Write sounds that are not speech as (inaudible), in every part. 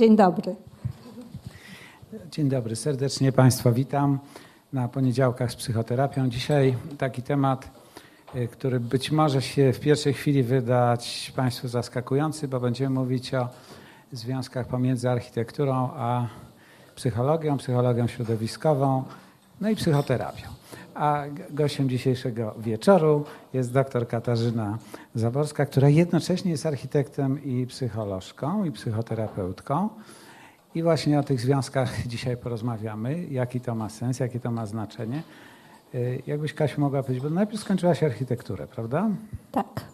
Dzień dobry. Dzień dobry, serdecznie Państwa witam na poniedziałkach z psychoterapią. Dzisiaj taki temat, y, który być może się w pierwszej chwili wydać Państwu zaskakujący, bo będziemy mówić o związkach pomiędzy architekturą a psychologią, psychologią środowiskową, no i psychoterapią. A gościem dzisiejszego wieczoru jest dr Katarzyna Zaborska, która jednocześnie jest architektem i psycholożką i psychoterapeutką. I właśnie o tych związkach dzisiaj porozmawiamy, jaki to ma sens, jakie to ma znaczenie. Y, jakbyś Kasiu mogła powiedzieć, bo najpierw skończyłaś architekturę, prawda? Tak.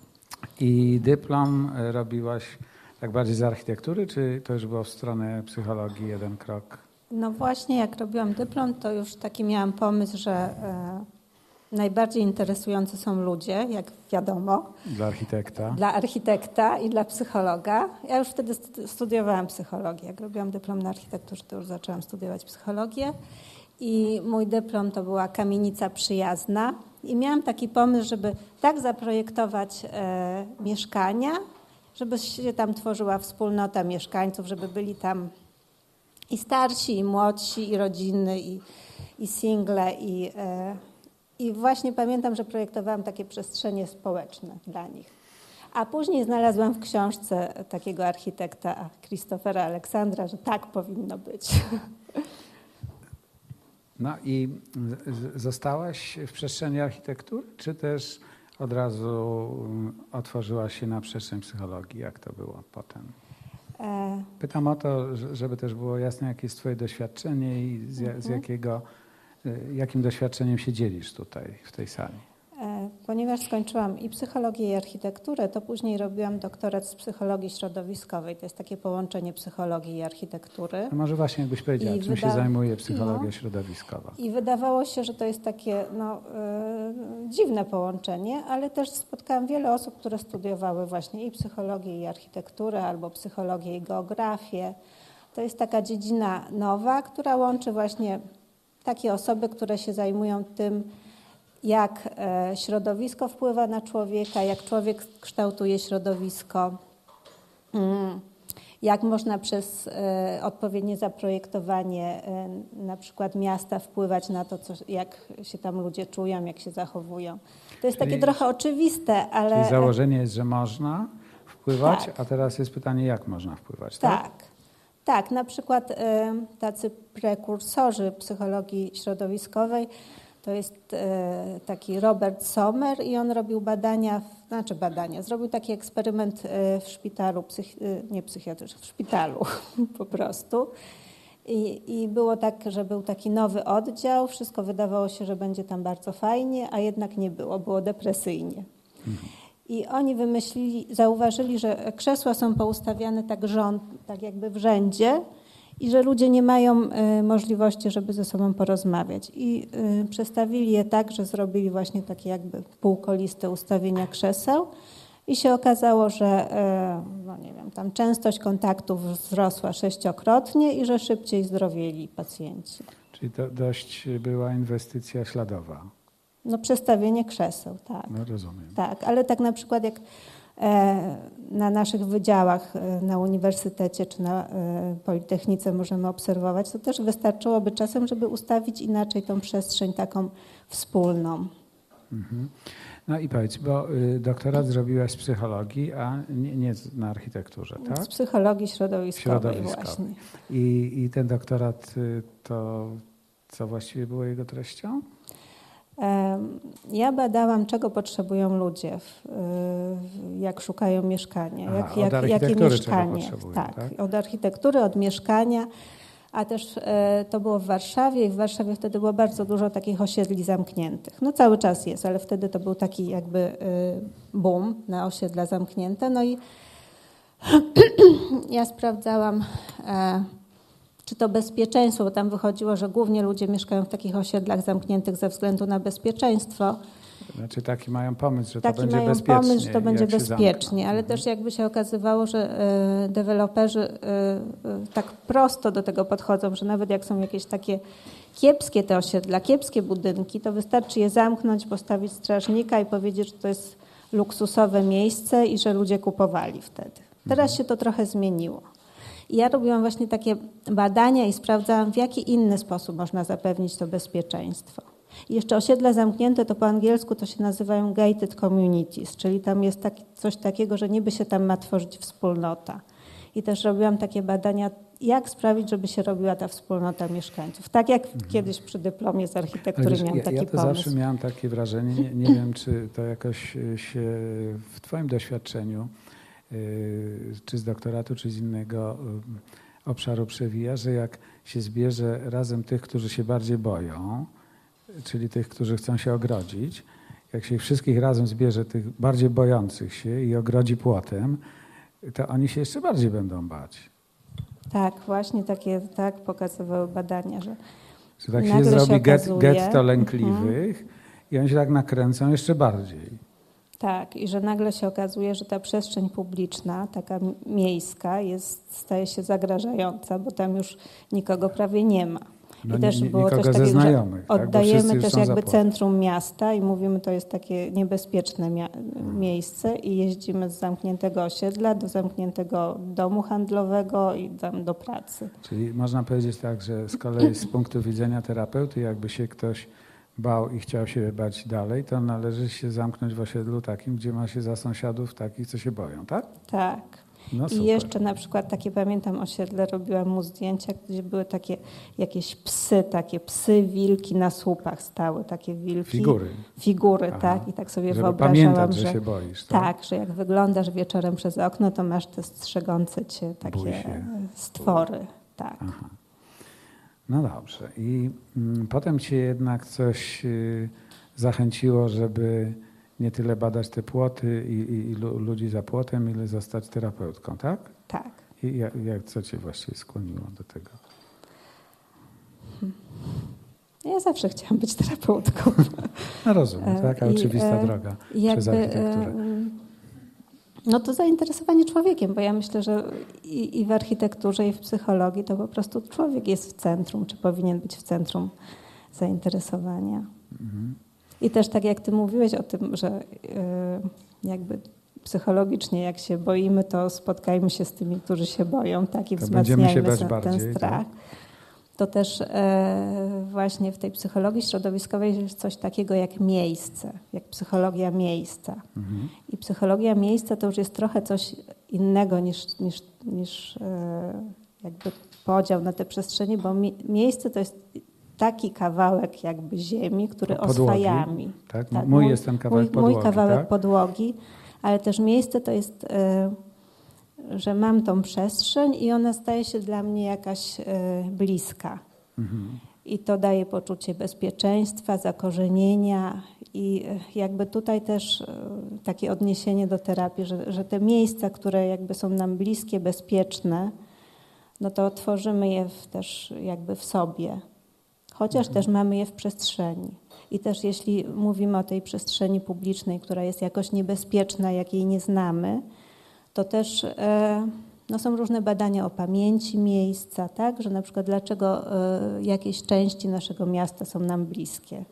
I dyplom robiłaś tak bardziej z architektury, czy to już było w stronę psychologii jeden krok? No właśnie, jak robiłam dyplom, to już taki miałam pomysł, że e, najbardziej interesujący są ludzie, jak wiadomo. Dla architekta. Dla architekta i dla psychologa. Ja już wtedy studiowałam psychologię. Jak robiłam dyplom na architekturze, to już zaczęłam studiować psychologię. I mój dyplom to była kamienica przyjazna. I miałam taki pomysł, żeby tak zaprojektować e, mieszkania, żeby się tam tworzyła wspólnota mieszkańców, żeby byli tam i starsi, i młodsi, i rodziny, i, i single. I, e, I właśnie pamiętam, że projektowałam takie przestrzenie społeczne dla nich. A później znalazłam w książce takiego architekta Christophera Aleksandra, że tak powinno być. (laughs) No i zostałaś w przestrzeni architektury, czy też od razu mm, otworzyłaś się na przestrzeń psychologii? Jak to było potem? E, Pytam o to, żeby też było jasne, jakie jest Twoje doświadczenie i z, z mhm. jakiego, y, jakim doświadczeniem się dzielisz tutaj, w tej sali. Ponieważ skończyłam i psychologię, i architekturę, to później robiłam doktorat z psychologii środowiskowej. To jest takie połączenie psychologii i architektury. No może właśnie jakbyś powiedziała, I czym wyda... się zajmuje psychologia no. środowiskowa. I wydawało się, że to jest takie no, yy, dziwne połączenie, ale też spotkałam wiele osób, które studiowały właśnie i psychologię, i architekturę, albo psychologię i geografię. To jest taka dziedzina nowa, która łączy właśnie takie osoby, które się zajmują tym, jak e, środowisko wpływa na człowieka, jak człowiek kształtuje środowisko, mm, jak można przez e, odpowiednie zaprojektowanie e, na przykład miasta wpływać na to, co, jak się tam ludzie czują, jak się zachowują. To jest Czyli, takie trochę oczywiste, ale... Czyli założenie jest, że można wpływać, tak. a teraz jest pytanie, jak można wpływać, tak? Tak, tak na przykład tacy prekursorzy psychologii środowiskowej to jest e, taki Robert Sommer i on robił badania, znaczy badania, zrobił taki eksperyment e, w szpitalu, e, nie psychiatrycznym, w szpitalu (laughs) po prostu. I, I było tak, że był taki nowy oddział, wszystko wydawało się, że będzie tam bardzo fajnie, a jednak nie było, było depresyjnie. Mhm. I oni wymyślili, zauważyli, że krzesła są poustawiane tak rząd, tak jakby w rzędzie, i że ludzie nie mają y, możliwości, żeby ze sobą porozmawiać. I y, przestawili je tak, że zrobili właśnie takie jakby półkoliste ustawienia krzeseł i się okazało, że y, no nie wiem, tam częstość kontaktów wzrosła sześciokrotnie i że szybciej zdrowieli pacjenci. Czyli to dość była inwestycja śladowa. No przestawienie krzeseł, tak. No rozumiem. Tak, ale tak na przykład jak na naszych wydziałach e, na uniwersytecie czy na e, Politechnice możemy obserwować, to też wystarczyłoby czasem, żeby ustawić inaczej tą przestrzeń taką wspólną. Mhm. No i powiedz, bo y, doktorat zrobiłaś z psychologii, a nie, nie na architekturze, tak? Z psychologii środowiskowej, środowiskowej. właśnie. I, I ten doktorat y, to co właściwie było jego treścią? Ja badałam, czego potrzebują ludzie, jak szukają mieszkania, Aha, jak, jak, jakie mieszkanie. Tak, tak, od architektury, od mieszkania, a też e, to było w Warszawie i w Warszawie wtedy było bardzo dużo takich osiedli zamkniętych. No cały czas jest, ale wtedy to był taki jakby e, boom na osiedla zamknięte. No i (clears throat) ja sprawdzałam e, czy to bezpieczeństwo, bo tam wychodziło, że głównie ludzie mieszkają w takich osiedlach zamkniętych ze względu na bezpieczeństwo. Znaczy taki mają pomysł, że taki to będzie bezpiecznie. pomysł, że to będzie bezpiecznie, ale mhm. też jakby się okazywało, że y, deweloperzy y, y, tak prosto do tego podchodzą, że nawet jak są jakieś takie kiepskie te osiedla, kiepskie budynki, to wystarczy je zamknąć, postawić strażnika i powiedzieć, że to jest luksusowe miejsce i że ludzie kupowali wtedy. Teraz mhm. się to trochę zmieniło. I ja robiłam właśnie takie badania i sprawdzałam, w jaki inny sposób można zapewnić to bezpieczeństwo. I jeszcze osiedla zamknięte to po angielsku to się nazywają gated communities, czyli tam jest taki, coś takiego, że niby się tam ma tworzyć wspólnota. I też robiłam takie badania, jak sprawić, żeby się robiła ta wspólnota mieszkańców. Tak jak Mhm. kiedyś przy dyplomie z architektury wiesz, miałam ja, taki ja to pomysł. zawsze miałam takie wrażenie, nie, nie wiem czy to jakoś y, się w Twoim doświadczeniu, czy z doktoratu, czy z innego y, obszaru przewija, że jak się zbierze razem tych, którzy się bardziej boją, czyli tych, którzy chcą się ogrodzić, jak się ich wszystkich razem zbierze, tych bardziej bojących się i ogrodzi płotem, to oni się jeszcze bardziej będą bać. Tak, właśnie takie tak pokazywały badania, że Że tak się zrobi get, getto lękliwych i oni się tak nakręcą jeszcze bardziej. Tak, i że nagle się okazuje, że ta przestrzeń publiczna, taka miejska, jest, staje się zagrażająca, bo tam już nikogo prawie nie ma. I No, też ni- było coś takiego, że tak? Oddajemy już też jakby centrum miasta i mówimy, to jest takie niebezpieczne mia- miejsce i jeździmy z zamkniętego osiedla do zamkniętego domu handlowego i tam do pracy. Czyli można powiedzieć tak, że z kolei z punktu widzenia terapeuty, jakby się ktoś bał i chciał się bać dalej, to należy się zamknąć w osiedlu takim, gdzie ma się za sąsiadów takich, co się boją, tak? Tak. No I jeszcze na przykład takie pamiętam osiedle, robiłam mu zdjęcia, gdzie były takie jakieś psy, takie psy, wilki na słupach stały, takie wilki. Figury. Figury, Aha. tak. I tak sobie Żeby wyobrażałam, pamiętać, że że się boisz, tak? tak, że jak wyglądasz wieczorem przez okno, to masz te strzegące cię takie stwory. Tak. Aha. No dobrze. I mm, potem cię jednak coś y, zachęciło, żeby nie tyle badać te płoty i, i, i lu- ludzi za płotem, ile zostać terapeutką, tak? Tak. I jak, jak, co cię właściwie skłoniło do tego? Ja zawsze chciałam być terapeutką. No rozumiem, E, taka i, oczywista e, droga I przez architekturę. e, No to zainteresowanie człowiekiem, bo ja myślę, że i, i w architekturze, i w psychologii to po prostu człowiek jest w centrum, czy powinien być w centrum zainteresowania. Mhm. I też tak jak ty mówiłeś o tym, że y, jakby psychologicznie jak się boimy, to spotkajmy się z tymi, którzy się boją, tak i To się wzmacniajmy bardziej, ten strach. tak? To też e, właśnie w tej psychologii środowiskowej jest coś takiego jak miejsce, jak psychologia miejsca. Mhm. I psychologia miejsca to już jest trochę coś innego niż, niż, niż e, jakby podział na te przestrzenie, bo mi, miejsce to jest taki kawałek jakby ziemi, który Podłogi, oswajamy. tak? Mój jest ten kawałek mój, mój podłogi, kawałek tak? podłogi, ale też miejsce to jest, e, że mam tą przestrzeń i ona staje się dla mnie jakaś e, bliska. Mhm. I to daje poczucie bezpieczeństwa, zakorzenienia i e, jakby tutaj też e, takie odniesienie do terapii, że, że te miejsca, które jakby są nam bliskie, bezpieczne, no to tworzymy je w, też jakby w sobie. Chociaż też mamy je w przestrzeni. I też jeśli mówimy o tej przestrzeni publicznej, która jest jakoś niebezpieczna, jak jej nie znamy, to też e, no są różne badania o pamięci miejsca, tak? że na przykład dlaczego e, jakieś części naszego miasta są nam bliskie.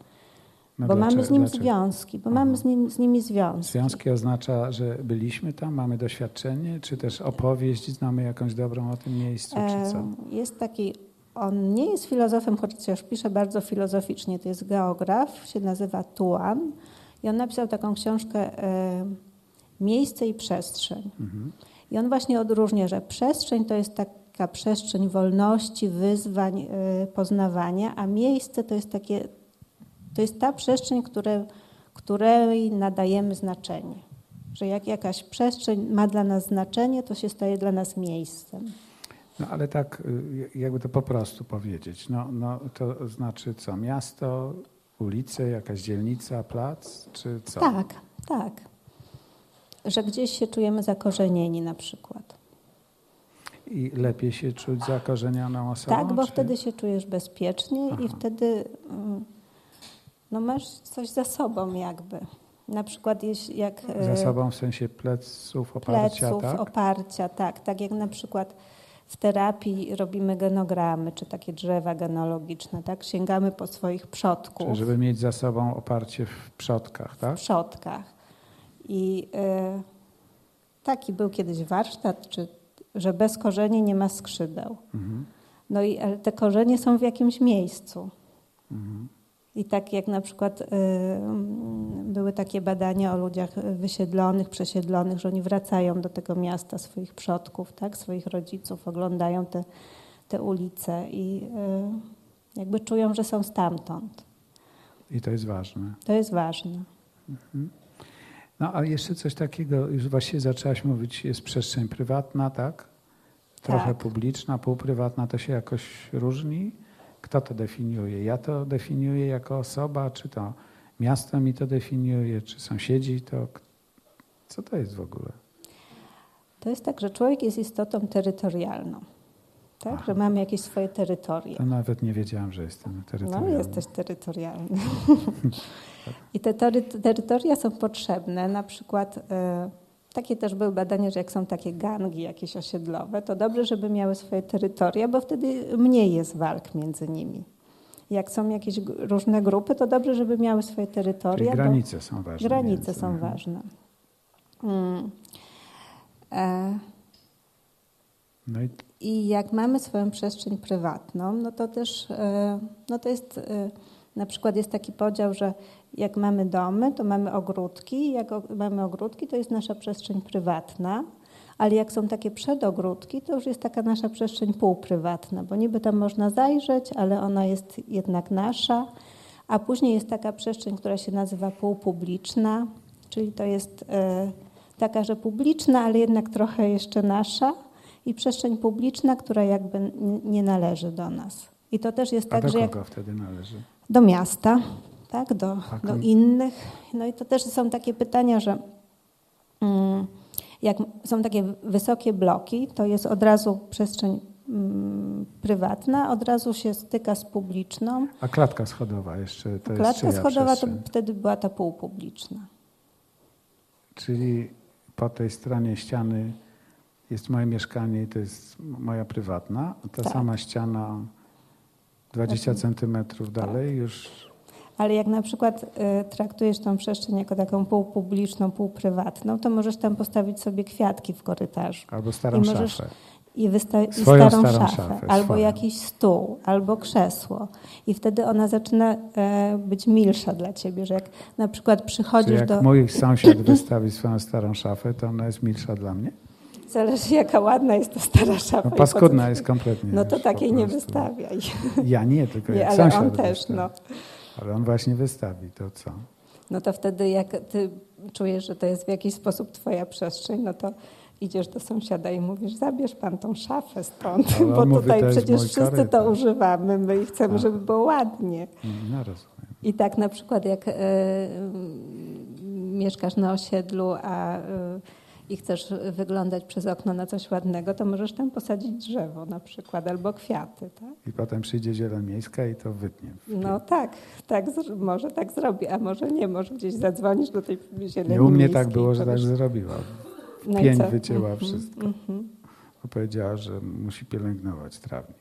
No bo mamy z nim dlaczego? związki, bo mamy z, nim, z nimi związki. Związki oznacza, że byliśmy tam, mamy doświadczenie, czy też opowieść, znamy jakąś dobrą o tym miejscu, czy co? Jest taki, on nie jest filozofem, chociaż pisze bardzo filozoficznie, to jest geograf, się nazywa Tuan i on napisał taką książkę Miejsce i przestrzeń. Mhm. I on właśnie odróżnia, że przestrzeń to jest taka przestrzeń wolności, wyzwań, e, poznawania, a miejsce to jest takie, to jest ta przestrzeń, które, której nadajemy znaczenie. Że jak jakaś przestrzeń ma dla nas znaczenie, to się staje dla nas miejscem. No ale tak, y, jakby to po prostu powiedzieć, no, no to znaczy co, miasto, ulice, jakaś dzielnica, plac, czy co? Tak, tak. Że gdzieś się czujemy zakorzenieni na przykład. I lepiej się czuć zakorzenioną osobą? Tak, bo czy... wtedy się czujesz bezpiecznie i Aha. wtedy mm, no masz coś za sobą jakby. Na przykład jak Za e, sobą w sensie pleców, oparcia, pleców, tak? oparcia, tak. Tak jak na przykład w terapii robimy genogramy, czy takie drzewa genealogiczne, tak? Sięgamy po swoich przodków. Czyli żeby mieć za sobą oparcie w przodkach, tak? w przodkach. I e, taki był kiedyś warsztat, czy że bez korzeni nie ma skrzydeł. Mhm. No i ale te korzenie są w jakimś miejscu. Mhm. I tak jak na przykład y, mm, były takie badania o ludziach wysiedlonych, przesiedlonych, że oni wracają do tego miasta swoich przodków, tak, swoich rodziców, oglądają te, te ulice i y, jakby czują, że są stamtąd. I to jest ważne. To jest ważne. No a jeszcze coś takiego, już właściwie zaczęłaś mówić, jest przestrzeń prywatna, tak? Trochę Tak. publiczna, półprywatna, to się jakoś różni? Kto to definiuje? Ja to definiuję jako osoba, czy to miasto mi to definiuje, czy sąsiedzi to... Co to jest w ogóle? To jest tak, że człowiek jest istotą terytorialną. Tak, Aha. że mamy jakieś swoje terytoria. To nawet nie wiedziałam, że jestem No, terytorialny. jesteś terytorialny. (laughs) I te terytoria są potrzebne. Na przykład e, takie też były badania, że jak są takie gangi jakieś osiedlowe, to dobrze, żeby miały swoje terytoria, bo wtedy mniej jest walk między nimi. Jak są jakieś różne grupy, to dobrze, żeby miały swoje Czyli terytoria. bo granice są ważne. granice są ważne. Mm. E, No i I jak mamy swoją przestrzeń prywatną, no to też, e, no to jest, e, na przykład jest taki podział, że jak mamy domy, to mamy ogródki, jak mamy ogródki, to jest nasza przestrzeń prywatna, ale jak są takie przedogródki, to już jest taka nasza przestrzeń półprywatna, bo niby tam można zajrzeć, ale ona jest jednak nasza, a później jest taka przestrzeń, która się nazywa półpubliczna, czyli to jest e, taka, że publiczna, ale jednak trochę jeszcze nasza i przestrzeń publiczna, która jakby nie należy do nas. I to też jest a tak, do że jak kogo wtedy należy? Do miasta, tak, do, A do innych. No i to też są takie pytania, że mm, jak są takie wysokie bloki, to jest od razu przestrzeń mm, prywatna, od razu się styka z publiczną. A klatka schodowa jeszcze to jest Klatka schodowa to wtedy była ta półpubliczna. Czyli po tej stronie ściany jest moje mieszkanie i to jest moja prywatna. Ta Tak. sama ściana 20 centymetrów dalej już Ale jak na przykład y, traktujesz tą przestrzeń jako taką półpubliczną, półprywatną, to możesz tam postawić sobie kwiatki w korytarzu. albo starą I możesz- szafę. I, wysta- i starą, starą szafę, szafę, albo swoją. jakiś stół, albo krzesło. I wtedy ona zaczyna e, być milsza dla ciebie, że jak na przykład przychodzisz jak do... mój sąsiad (laughs) wystawi swoją starą szafę, to ona jest milsza dla mnie? Zależy jaka ładna jest ta stara szafa. No paskudna jest kompletnie. No to takiej nie wystawiaj. Ja nie, tylko Nie, jak ale sąsiad on też, no. Ale on właśnie wystawi, to co? No to wtedy jak ty czujesz, że to jest w jakiś sposób twoja przestrzeń, no to idziesz do sąsiada i mówisz, zabierz pan tą szafę stąd, Ale on bo mówi, tutaj przecież wszyscy korytarz. to używamy, my i chcemy, A. żeby było ładnie. No rozumiem. I tak na przykład jak m, mieszkasz na osiedlu a, e, i chcesz wyglądać przez okno na coś ładnego, to możesz tam posadzić drzewo na przykład albo kwiaty. Tak? I potem przyjdzie zieleń miejska i to wytnie. No tak, tak może tak zrobi, a może nie, może gdzieś zadzwonisz do tej zieleni Nie u mnie tak było, że tak zrobiła. No Pień wycięła Mhm, wszystko. mhm. Bo powiedziała, że musi pielęgnować trawnik.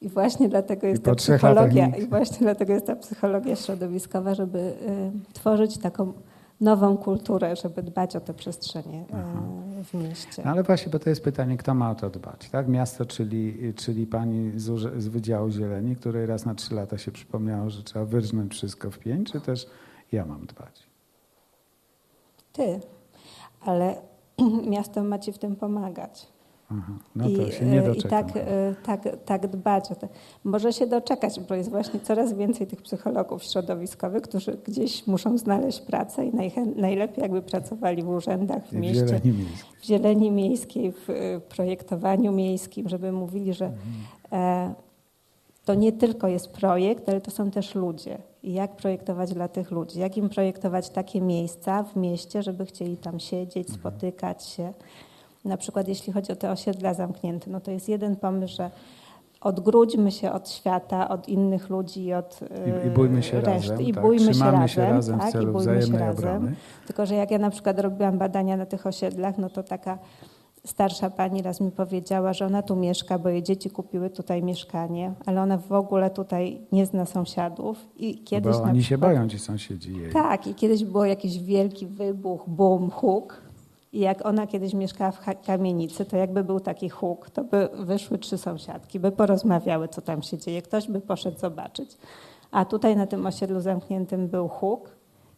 I właśnie dlatego jest ta psychologia, i właśnie dlatego jest ta psychologia środowiskowa, żeby y, tworzyć taką nową kulturę, żeby dbać o te przestrzenie Aha. y, w mieście. No ale właśnie, bo to jest pytanie, kto ma o to dbać, tak? Miasto, czyli, czyli pani z, z Wydziału Zieleni, której raz na trzy lata się przypomniało, że trzeba wyrżnąć wszystko w pień, czy też ja mam dbać? Ty, ale (clears throat) miasto ma ci w tym pomagać. Aha. No to I, się nie y, I tak, y, tak, tak dbać o to. Może się doczekać, bo jest właśnie coraz więcej tych psychologów środowiskowych, którzy gdzieś muszą znaleźć pracę i najlepiej jakby pracowali w urzędach, w w mieście, Zieleni w zieleni miejskiej, w y, projektowaniu miejskim, żeby mówili, że e, to nie tylko jest projekt, ale to są też ludzie. I jak projektować dla tych ludzi? Jak im projektować takie miejsca w mieście, żeby chcieli tam siedzieć, spotykać się? Na przykład jeśli chodzi o te osiedla zamknięte, no to jest jeden pomysł, że odgródźmy się od świata, od innych ludzi i od I, I bójmy się e, reszty. razem, I tak? bójmy się razem, się razem tak? w celu I bójmy się razem. obrony. Tylko, że jak ja na przykład robiłam badania na tych osiedlach, no to taka starsza pani raz mi powiedziała, że ona tu mieszka, bo jej dzieci kupiły tutaj mieszkanie, ale ona w ogóle tutaj nie zna sąsiadów. I kiedyś Bo oni się przykład, boją, ci sąsiedzi jej. Tak, i kiedyś był jakiś wielki wybuch, boom, huk. I jak ona kiedyś mieszkała w kamienicy, to jakby był taki huk, to by wyszły trzy sąsiadki, by porozmawiały, co tam się dzieje. Ktoś by poszedł zobaczyć. A tutaj na tym osiedlu zamkniętym był huk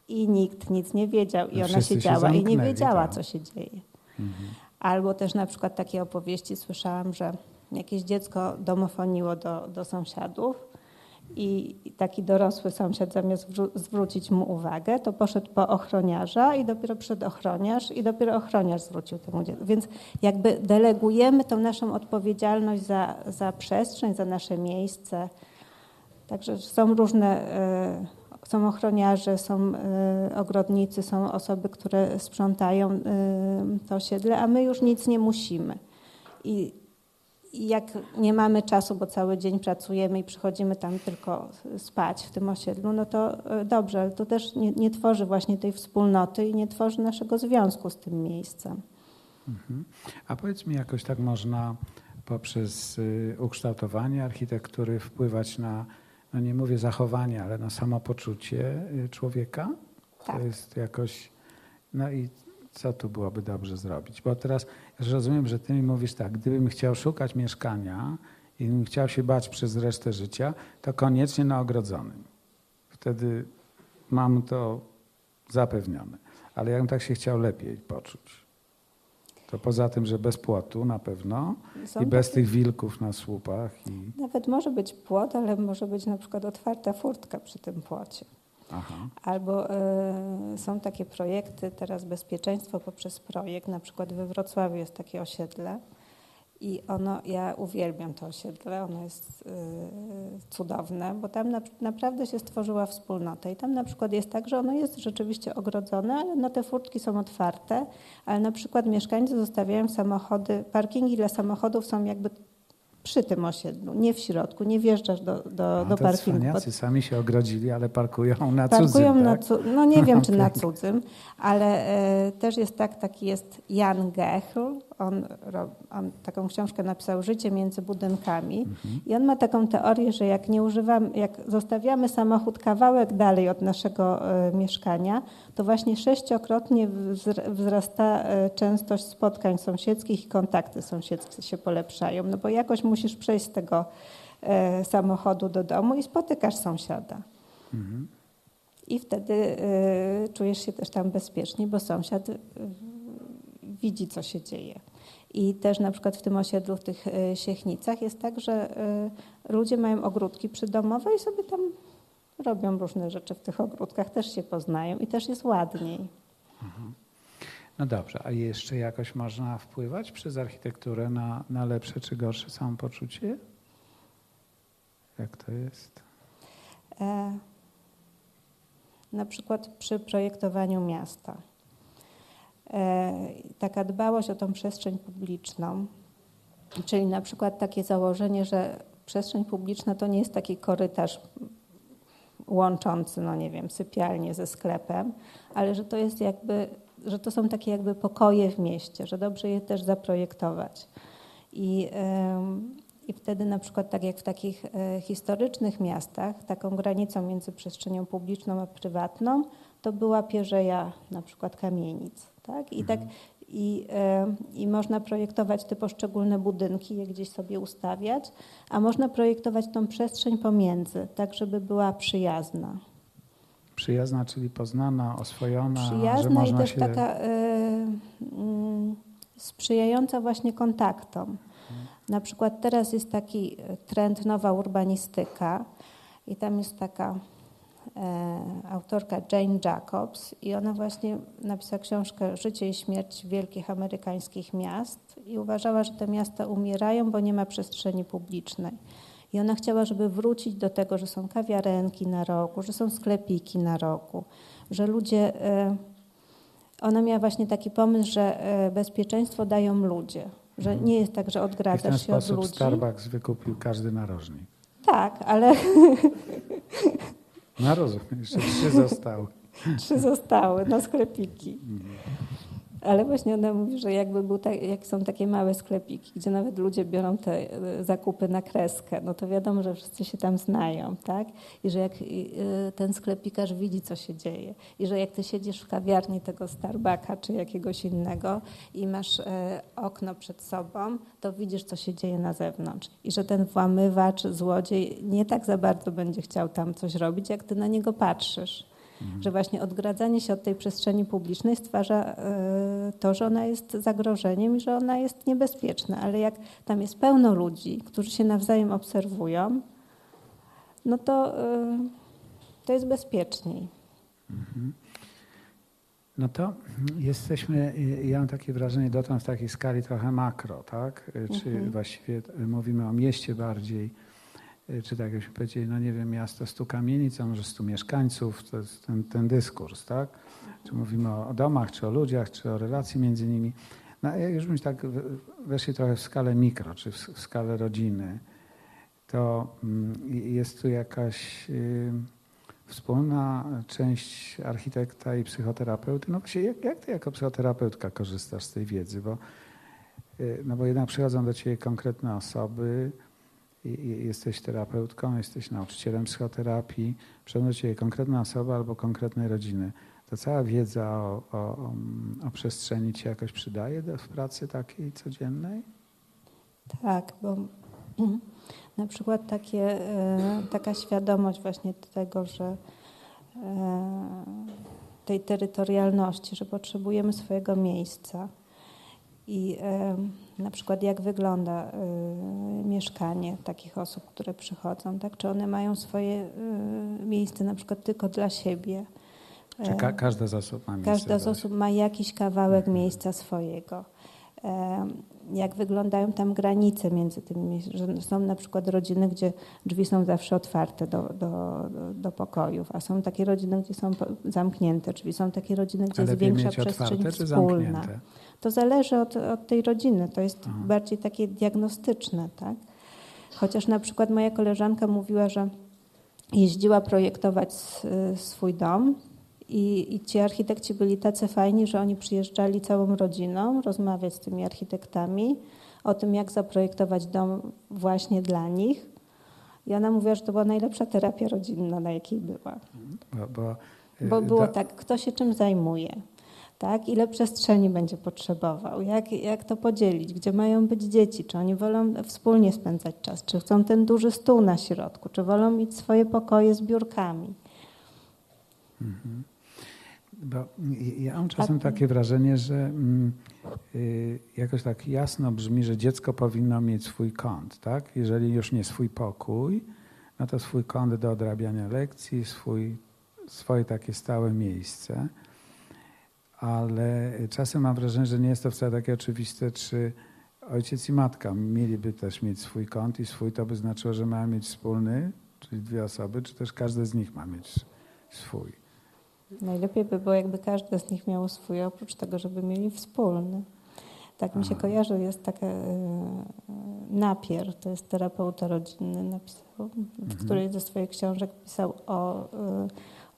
i nikt nic nie wiedział. I ona siedziała i nie wiedziała, tak. co się dzieje. Mhm. Albo też na przykład takie opowieści słyszałam, że jakieś dziecko domofoniło do, do sąsiadów i taki dorosły sąsiad zamiast wró- zwrócić mu uwagę, to poszedł po ochroniarza i dopiero przed ochroniarz i dopiero ochroniarz zwrócił temu dziecku. Więc jakby delegujemy tą naszą odpowiedzialność za, za przestrzeń, za nasze miejsce. Także są różne, e, są ochroniarze, są e, ogrodnicy, są osoby, które sprzątają e, to osiedle, a my już nic nie musimy. I, I jak nie mamy czasu, bo cały dzień pracujemy i przychodzimy tam tylko spać w tym osiedlu, no to e, dobrze, ale to też nie, nie tworzy właśnie tej wspólnoty i nie tworzy naszego związku z tym miejscem. Mhm. A powiedz mi, jakoś tak można poprzez y, ukształtowanie architektury wpływać na, no nie mówię zachowanie, ale na samopoczucie y, człowieka? Tak. To jest jakoś, no i co tu byłoby dobrze zrobić? Bo teraz rozumiem, że ty mi mówisz tak, gdybym chciał szukać mieszkania i bym chciał się bać przez resztę życia, to koniecznie na ogrodzonym. Wtedy mam to zapewnione. Ale jakbym tak się chciał lepiej poczuć, to poza tym, że bez płotu na pewno Są i bez takie- tych wilków na słupach i... Nawet może być płot, ale może być na przykład otwarta furtka przy tym płocie. Aha. Albo e, są takie projekty, teraz bezpieczeństwo poprzez projekt, na przykład we Wrocławiu jest takie osiedle i ono, ja uwielbiam to osiedle, ono jest e, cudowne, bo tam na, naprawdę się stworzyła wspólnota i tam na przykład jest tak, że ono jest rzeczywiście ogrodzone, ale no te furtki są otwarte, ale na przykład mieszkańcy zostawiają samochody, parkingi dla samochodów są jakby przy tym osiedlu, nie w środku, nie wjeżdżasz do, do, A do parkingu. cwaniacy sami się ogrodzili, ale parkują na Parkują cudzym, na tak? cu- no nie wiem, czy na (laughs) cudzym, ale e, też jest tak, taki jest Jan Gechl, on, on taką książkę napisał Życie między budynkami Mhm. i on ma taką teorię, że jak nie używamy, jak zostawiamy samochód kawałek dalej od naszego e, mieszkania, to właśnie sześciokrotnie wzr- wzrasta e, częstość spotkań sąsiedzkich i kontakty sąsiedzkie się polepszają, no bo jakoś musisz przejść z tego e, samochodu do domu i spotykasz sąsiada. Mhm. I wtedy y, czujesz się też tam bezpiecznie, bo sąsiad y, widzi, co się dzieje. I też na przykład w tym osiedlu, w tych y, Siechnicach jest tak, że y, ludzie mają ogródki przydomowe i sobie tam robią różne rzeczy w tych ogródkach, też się poznają i też jest ładniej. No dobrze, a jeszcze jakoś można wpływać przez architekturę na, na lepsze czy gorsze samopoczucie? Jak to jest? E, na przykład przy projektowaniu miasta. E, taka dbałość o tą przestrzeń publiczną, czyli na przykład takie założenie, że przestrzeń publiczna to nie jest taki korytarz łączący, no nie wiem, sypialnię ze sklepem, ale że to jest jakby, że to są takie jakby pokoje w mieście, że dobrze je też zaprojektować. I, i wtedy na przykład tak jak w takich e, historycznych miastach, taką granicą między przestrzenią publiczną a prywatną, to była pierzeja na przykład kamienic. Tak? I, tak, i, e, I można projektować te poszczególne budynki, je gdzieś sobie ustawiać, a można projektować tą przestrzeń pomiędzy, tak żeby była przyjazna. Przyjazna, czyli poznana, oswojona, że Przyjazna i można też się... taka e, mm, sprzyjająca właśnie kontaktom. Na przykład teraz jest taki trend nowa urbanistyka i tam jest taka autorka Jane Jacobs i ona właśnie napisała książkę Życie i śmierć wielkich amerykańskich miast i uważała, że te miasta umierają, bo nie ma przestrzeni publicznej. I ona chciała, żeby wrócić do tego, że są kawiarenki na rogu, że są sklepiki na rogu, że ludzie. e, Ona miała właśnie taki pomysł, że e, bezpieczeństwo dają ludzie, że nie jest tak, że I w ten odgradzasz się od sposób ludzi. Starbucks wykupił każdy narożnik. Tak, ale (laughs) No rozumiem, jeszcze trzy zostały. trzy zostały na sklepiki. Ale właśnie ona mówi, że jakby był tak, jak są takie małe sklepiki, gdzie nawet ludzie biorą te e, zakupy na kreskę, no to wiadomo, że wszyscy się tam znają, tak? I że jak e, ten sklepikarz widzi, co się dzieje. I że jak ty siedzisz w kawiarni tego Starbucka czy jakiegoś innego i masz e, okno przed sobą, to widzisz, co się dzieje na zewnątrz. I że ten włamywacz, złodziej nie tak za bardzo będzie chciał tam coś robić, jak ty na niego patrzysz. Że właśnie odgradzanie się od tej przestrzeni publicznej stwarza e, to, że ona jest zagrożeniem i że ona jest niebezpieczna. Ale jak tam jest pełno ludzi, którzy się nawzajem obserwują, no to, e, to jest bezpieczniej. No to jesteśmy, ja mam takie wrażenie dotąd w takiej skali trochę makro, tak? Czy właściwie mówimy o mieście bardziej, czy tak jakbyśmy powiedzieli, no nie wiem, miasto stu kamienic, a może stu mieszkańców, to jest ten, ten dyskurs, tak? Czy mówimy o, domach, czy o ludziach, czy o relacji między nimi. No jak już byśmy tak weszli trochę w skalę mikro, czy w, skalę rodziny, to mm, jest tu jakaś y, wspólna część architekta i psychoterapeuty. No właśnie, jak, jak ty jako psychoterapeutka korzystasz z tej wiedzy? Bo, y, no bo jednak przychodzą do ciebie konkretne osoby, jesteś terapeutką, jesteś nauczycielem psychoterapii, przychodzą do ciebie konkretna osoba albo konkretnej rodziny. To cała wiedza o, o, o przestrzeni ci jakoś przydaje w pracy takiej codziennej? Tak, bo (clears throat) na przykład takie, e, taka świadomość właśnie tego, że e, tej terytorialności, że potrzebujemy swojego miejsca i na przykład jak wygląda mieszkanie takich osób, które przychodzą, tak? czy one mają swoje miejsce na przykład tylko dla siebie. Czy ka każda z osób ma miejsce? Każda z osób ma jakiś kawałek miejsca swojego jak wyglądają tam granice między tymi, że są na przykład rodziny, gdzie drzwi są zawsze otwarte do, do, do pokojów, a są takie rodziny, gdzie są zamknięte drzwi, są takie rodziny, gdzie Ale jest większa przestrzeń otwarte, wspólna. To zależy od, od tej rodziny, to jest Aha. bardziej takie diagnostyczne, tak? Chociaż na przykład moja koleżanka mówiła, że jeździła projektować swój dom i, I, ci architekci byli tacy fajni, że oni przyjeżdżali całą rodziną rozmawiać z tymi architektami o tym, jak zaprojektować dom właśnie dla nich. I ona mówiła, że to była najlepsza terapia rodzinna, na jakiej była. Bo, bo, bo y, było tak, kto się czym zajmuje, tak? ile przestrzeni będzie potrzebował, jak, jak to podzielić, gdzie mają być dzieci, czy oni wolą wspólnie spędzać czas, czy chcą ten duży stół na środku, czy wolą mieć swoje pokoje z biurkami. Mhm. Bo ja mam czasem tak. takie wrażenie, że mm, y, jakoś tak jasno brzmi, że dziecko powinno mieć swój kąt, tak? Jeżeli już nie swój pokój, no to swój kąt do odrabiania lekcji, swój, swoje takie stałe miejsce. Ale czasem mam wrażenie, że nie jest to wcale takie oczywiste, czy ojciec i matka mieliby też mieć swój kąt i swój to by znaczyło, że mają mieć wspólny, czyli dwie osoby, czy też każdy z nich ma mieć swój. Najlepiej by było, jakby każdy z nich miał swój, oprócz tego, żeby mieli wspólny. Tak mi się kojarzy, jest taka y, napier, to jest terapeuta rodzinny, napisał, w mhm. której ze swoich książek pisał o, y,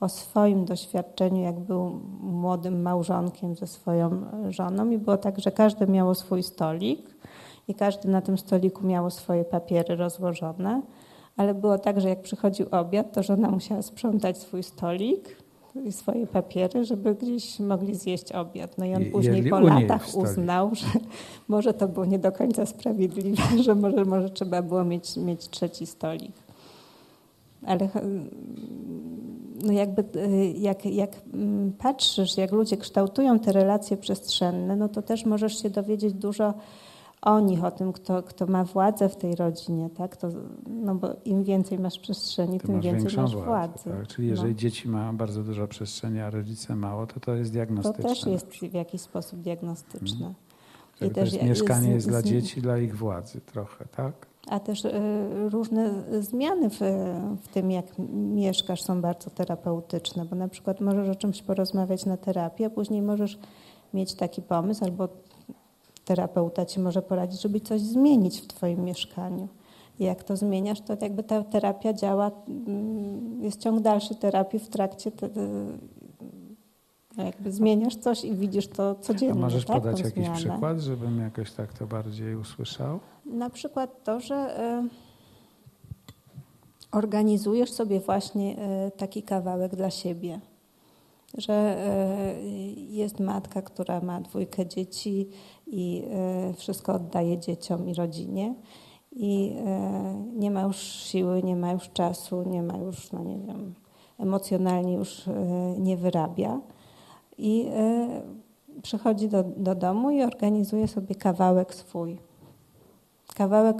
o swoim doświadczeniu, jak był młodym małżonkiem ze swoją żoną i było tak, że każdy miało swój stolik i każdy na tym stoliku miało swoje papiery rozłożone, ale było tak, że jak przychodził obiad, to żona musiała sprzątać swój stolik, swoje papiery, żeby gdzieś mogli zjeść obiad. No i on później po latach uznał, że (laughs) może to było nie do końca sprawiedliwe, (laughs) że może, może trzeba było mieć, mieć trzeci stolik. Ale no jakby jak, jak mm, patrzysz, jak ludzie kształtują te relacje przestrzenne, no to też możesz się dowiedzieć dużo o nich, o tym, kto, kto ma władzę w tej rodzinie, tak? To, no bo im więcej masz przestrzeni, tym masz więcej masz władzy. władzy. Tak? Czyli jeżeli no. dzieci mają bardzo dużo przestrzeni, a rodzice mało, to to jest diagnostyczne. To też jest w jakiś sposób diagnostyczne. Hmm. I to też jest mieszkanie jest z, dla dzieci, dla ich władzy trochę, tak? A też y, różne zmiany w, w tym, jak mieszkasz, są bardzo terapeutyczne, bo na przykład możesz o czymś porozmawiać na terapii, a później możesz mieć taki pomysł albo terapeuta ci może poradzić, żeby coś zmienić w twoim mieszkaniu. I jak to zmieniasz, to jakby ta terapia działa, mm, jest ciąg dalszy terapii w trakcie te, Jakby zmieniasz coś i widzisz to codziennie. A możesz tak, podać jakiś zmianę. przykład, żebym jakoś tak to bardziej usłyszał? Na przykład to, że y, organizujesz sobie właśnie y, taki kawałek dla siebie. Że y, jest matka, która ma dwójkę dzieci i wszystko oddaje dzieciom i rodzinie. I nie ma już siły, nie ma już czasu, nie ma już, no nie wiem, emocjonalnie już nie wyrabia. I przychodzi do, do domu i organizuje sobie kawałek swój kawałek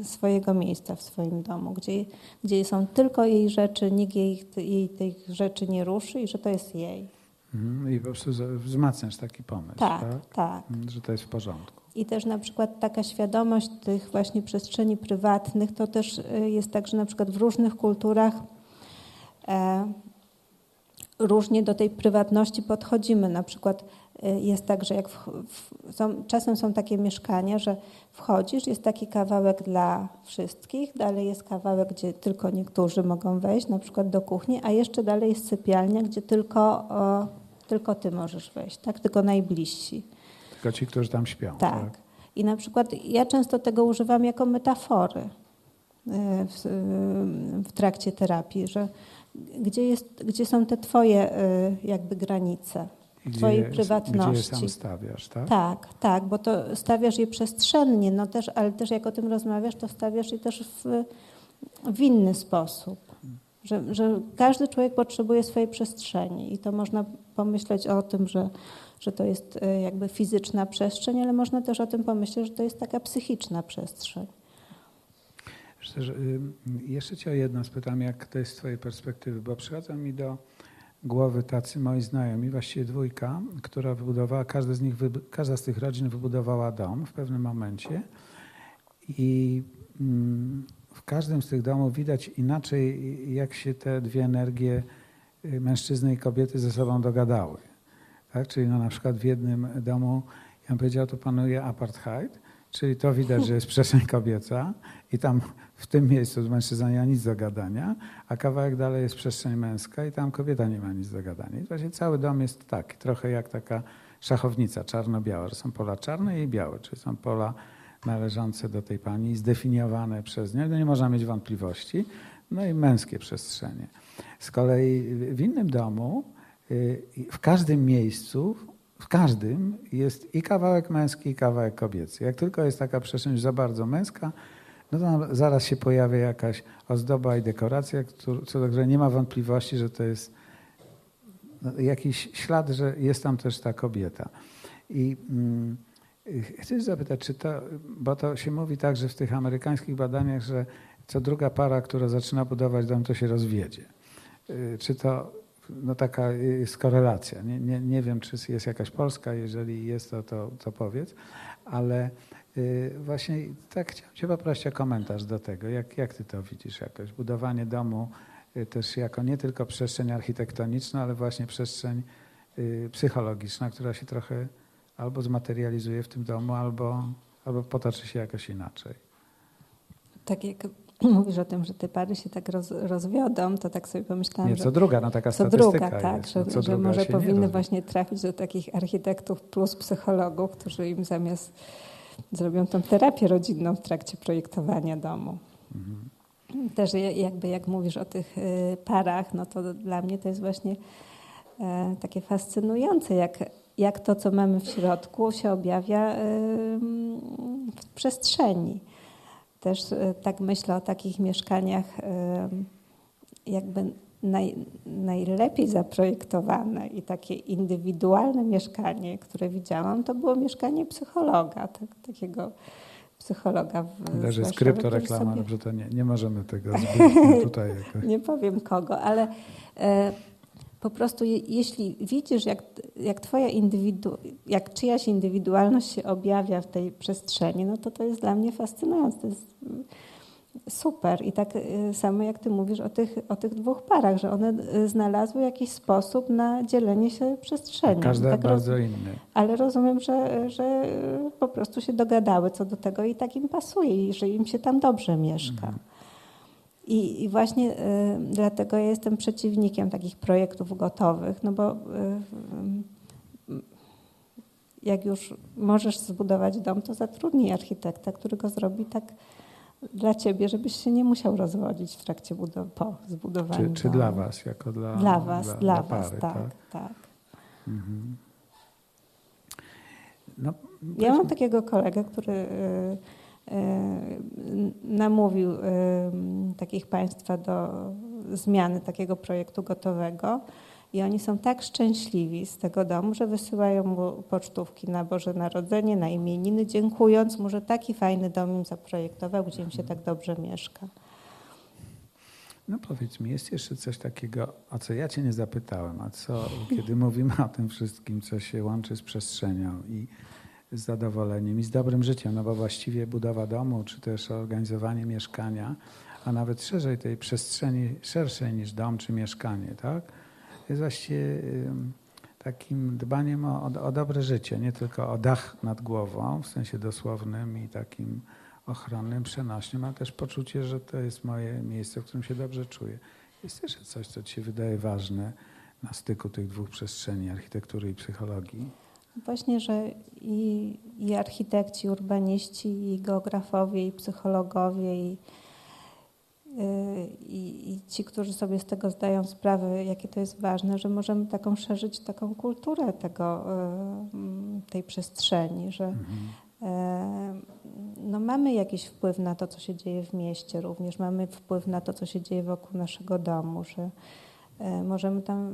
y, swojego miejsca w swoim domu, gdzie, gdzie są tylko jej rzeczy, nikt jej, jej tych rzeczy nie ruszy i że to jest jej. Mhm. I po prostu wzmacniasz taki pomysł, Tak, tak? tak. Mhm, Że to jest w porządku. I też na przykład taka świadomość tych właśnie przestrzeni prywatnych, to też y, jest tak, że na przykład w różnych kulturach e, różnie do tej prywatności podchodzimy. Na przykład jest tak, że jak w, w, są, czasem są takie mieszkania, że wchodzisz, jest taki kawałek dla wszystkich, dalej jest kawałek, gdzie tylko niektórzy mogą wejść, na przykład do kuchni, a jeszcze dalej jest sypialnia, gdzie tylko, o, tylko ty możesz wejść, tak? Tylko najbliżsi. Tylko ci, którzy tam śpią. Tak. I na przykład ja często tego używam jako metafory y, w, y, w trakcie terapii, że gdzie, jest, gdzie są te twoje y, jakby granice, I Gdzie, twojej je- Gdzie je prywatności. sam stawiasz, tak? Tak, tak, bo to stawiasz je przestrzennie, no też, ale też jak o tym rozmawiasz, to stawiasz je też w, w inny sposób. Że, że każdy człowiek potrzebuje swojej przestrzeni i to można pomyśleć o tym, że, że to jest e, jakby fizyczna przestrzeń, ale można też o tym pomyśleć, że to jest taka psychiczna przestrzeń. Ym, jeszcze cię o jedno spytam, jak to jest z twojej perspektywy, bo przychodzą mi do głowy tacy moi znajomi, właściwie dwójka, która wybudowała, każda z nich, każda z tych rodzin wybudowała dom w pewnym momencie i mm, w każdym z tych domów widać inaczej, jak się te dwie energie y, mężczyzny i kobiety ze sobą dogadały. Tak? Czyli no, na przykład w jednym domu, ja bym powiedział, tu panuje apartheid, czyli to widać, że jest przestrzeń kobieca i tam w tym miejscu z mężczyzną nie ma nic do gadania, a kawałek dalej jest przestrzeń męska i tam kobieta nie ma nic do gadania. I właśnie cały dom jest taki, trochę jak taka szachownica czarno-biała, że są pola czarne i białe, czyli są pola należące do tej pani, zdefiniowane przez nią, no nie można mieć wątpliwości, no i męskie przestrzenie. Z kolei w innym domu, y, w każdym miejscu, w każdym jest i kawałek męski, i kawałek kobiecy. Jak tylko jest taka przestrzeń za bardzo męska, no to zaraz się pojawia jakaś ozdoba i dekoracja, co do której nie ma wątpliwości, że to jest no, jakiś ślad, że jest tam też ta kobieta. I mm, chcę zapytać, czy to, bo to się mówi tak, że w tych amerykańskich badaniach, że co druga para, która zaczyna budować dom, to się rozwiedzie. Y, Czy to no taka jest korelacja? Nie, nie, nie wiem, czy jest jakaś polska, jeżeli jest to, to, to powiedz, ale y, właśnie tak chciałem Cię poprosić o komentarz do tego. Jak, jak Ty to widzisz jakoś? Budowanie domu y, też jako nie tylko przestrzeń architektoniczna, ale właśnie przestrzeń y, psychologiczna, która się trochę albo zmaterializuje w tym domu, albo, albo potoczy się jakoś inaczej. Tak jak (clears throat) mówisz o tym, że te pary się tak roz, rozwiodą, to tak sobie pomyślałam, Nie, że co druga, no taka co statystyka druga, tak, jest. że, no, co że druga może powinny właśnie trafić do takich architektów plus psychologów, którzy im zamiast zrobią tą terapię rodzinną w trakcie projektowania domu. Mhm. Też ja- jakby jak mówisz o tych y, parach, no to dla mnie to jest właśnie e, takie fascynujące, jak, jak to, co mamy w środku, się objawia w przestrzeni. Też y, tak myślę o takich mieszkaniach y, jakby naj, najlepiej zaprojektowane i takie indywidualne mieszkanie, które widziałam, to było mieszkanie psychologa, tak, takiego psychologa. W, Też jest kryptoreklama, sobie- dobrze, to nie, nie możemy tego (laughs) zbyt no, tutaj jakoś. nie powiem kogo, ale e, po prostu je, jeśli widzisz, jak, jak twoja indywidu, jak czyjaś indywidualność się objawia w tej przestrzeni, no to to jest dla mnie fascynujące. To jest mm, super. I tak e, samo jak ty mówisz o tych, o tych dwóch parach, że one e, znalazły jakiś sposób na dzielenie się przestrzenią. Każda tak bardzo roz- inny. ale rozumiem, że, że po prostu się dogadały co do tego i tak im pasuje i że im się tam dobrze mieszka. I, I, właśnie y, dlatego ja jestem przeciwnikiem takich projektów gotowych, no bo y, y, jak już możesz zbudować dom, to zatrudnij architekta, który go zrobi tak dla ciebie, żebyś się nie musiał rozwodzić w trakcie budow- po zbudowaniu Czy, czy dla was, jako dla Dla was, dla, dla, dla was, pary, tak, tak. Mhm. No, Ja mam takiego kolegę, który namówił y, takich państwa do zmiany takiego projektu gotowego i oni są tak szczęśliwi z tego domu, że wysyłają mu pocztówki na Boże Narodzenie, na imieniny, dziękując mu, że taki fajny dom im zaprojektował, gdzie im się tak dobrze mieszka. No powiedz mi, jest jeszcze coś takiego, o co ja cię nie zapytałem, a co, kiedy mówimy o tym wszystkim, co się łączy z przestrzenią i z zadowoleniem i z dobrym życiem, no bo właściwie budowa domu, czy też organizowanie mieszkania, a nawet szerzej tej przestrzeni, szerszej niż dom czy mieszkanie, tak? Jest właściwie takim dbaniem o, o dobre życie, nie tylko o dach nad głową, w sensie dosłownym i takim ochronnym, przenośnym, ale też poczucie, że to jest moje miejsce, w którym się dobrze czuję. Jest jeszcze coś, co ci się wydaje ważne na styku tych dwóch przestrzeni, architektury i psychologii? Właśnie, że i, i architekci, urbaniści, i geografowie, i psychologowie, i, y, i, i ci, którzy sobie z tego zdają sprawę, jakie to jest ważne, że możemy taką szerzyć taką kulturę tego, y, tej przestrzeni, że e, no mamy jakiś wpływ na to, co się dzieje w mieście również, mamy wpływ na to, co się dzieje wokół naszego domu, że możemy tam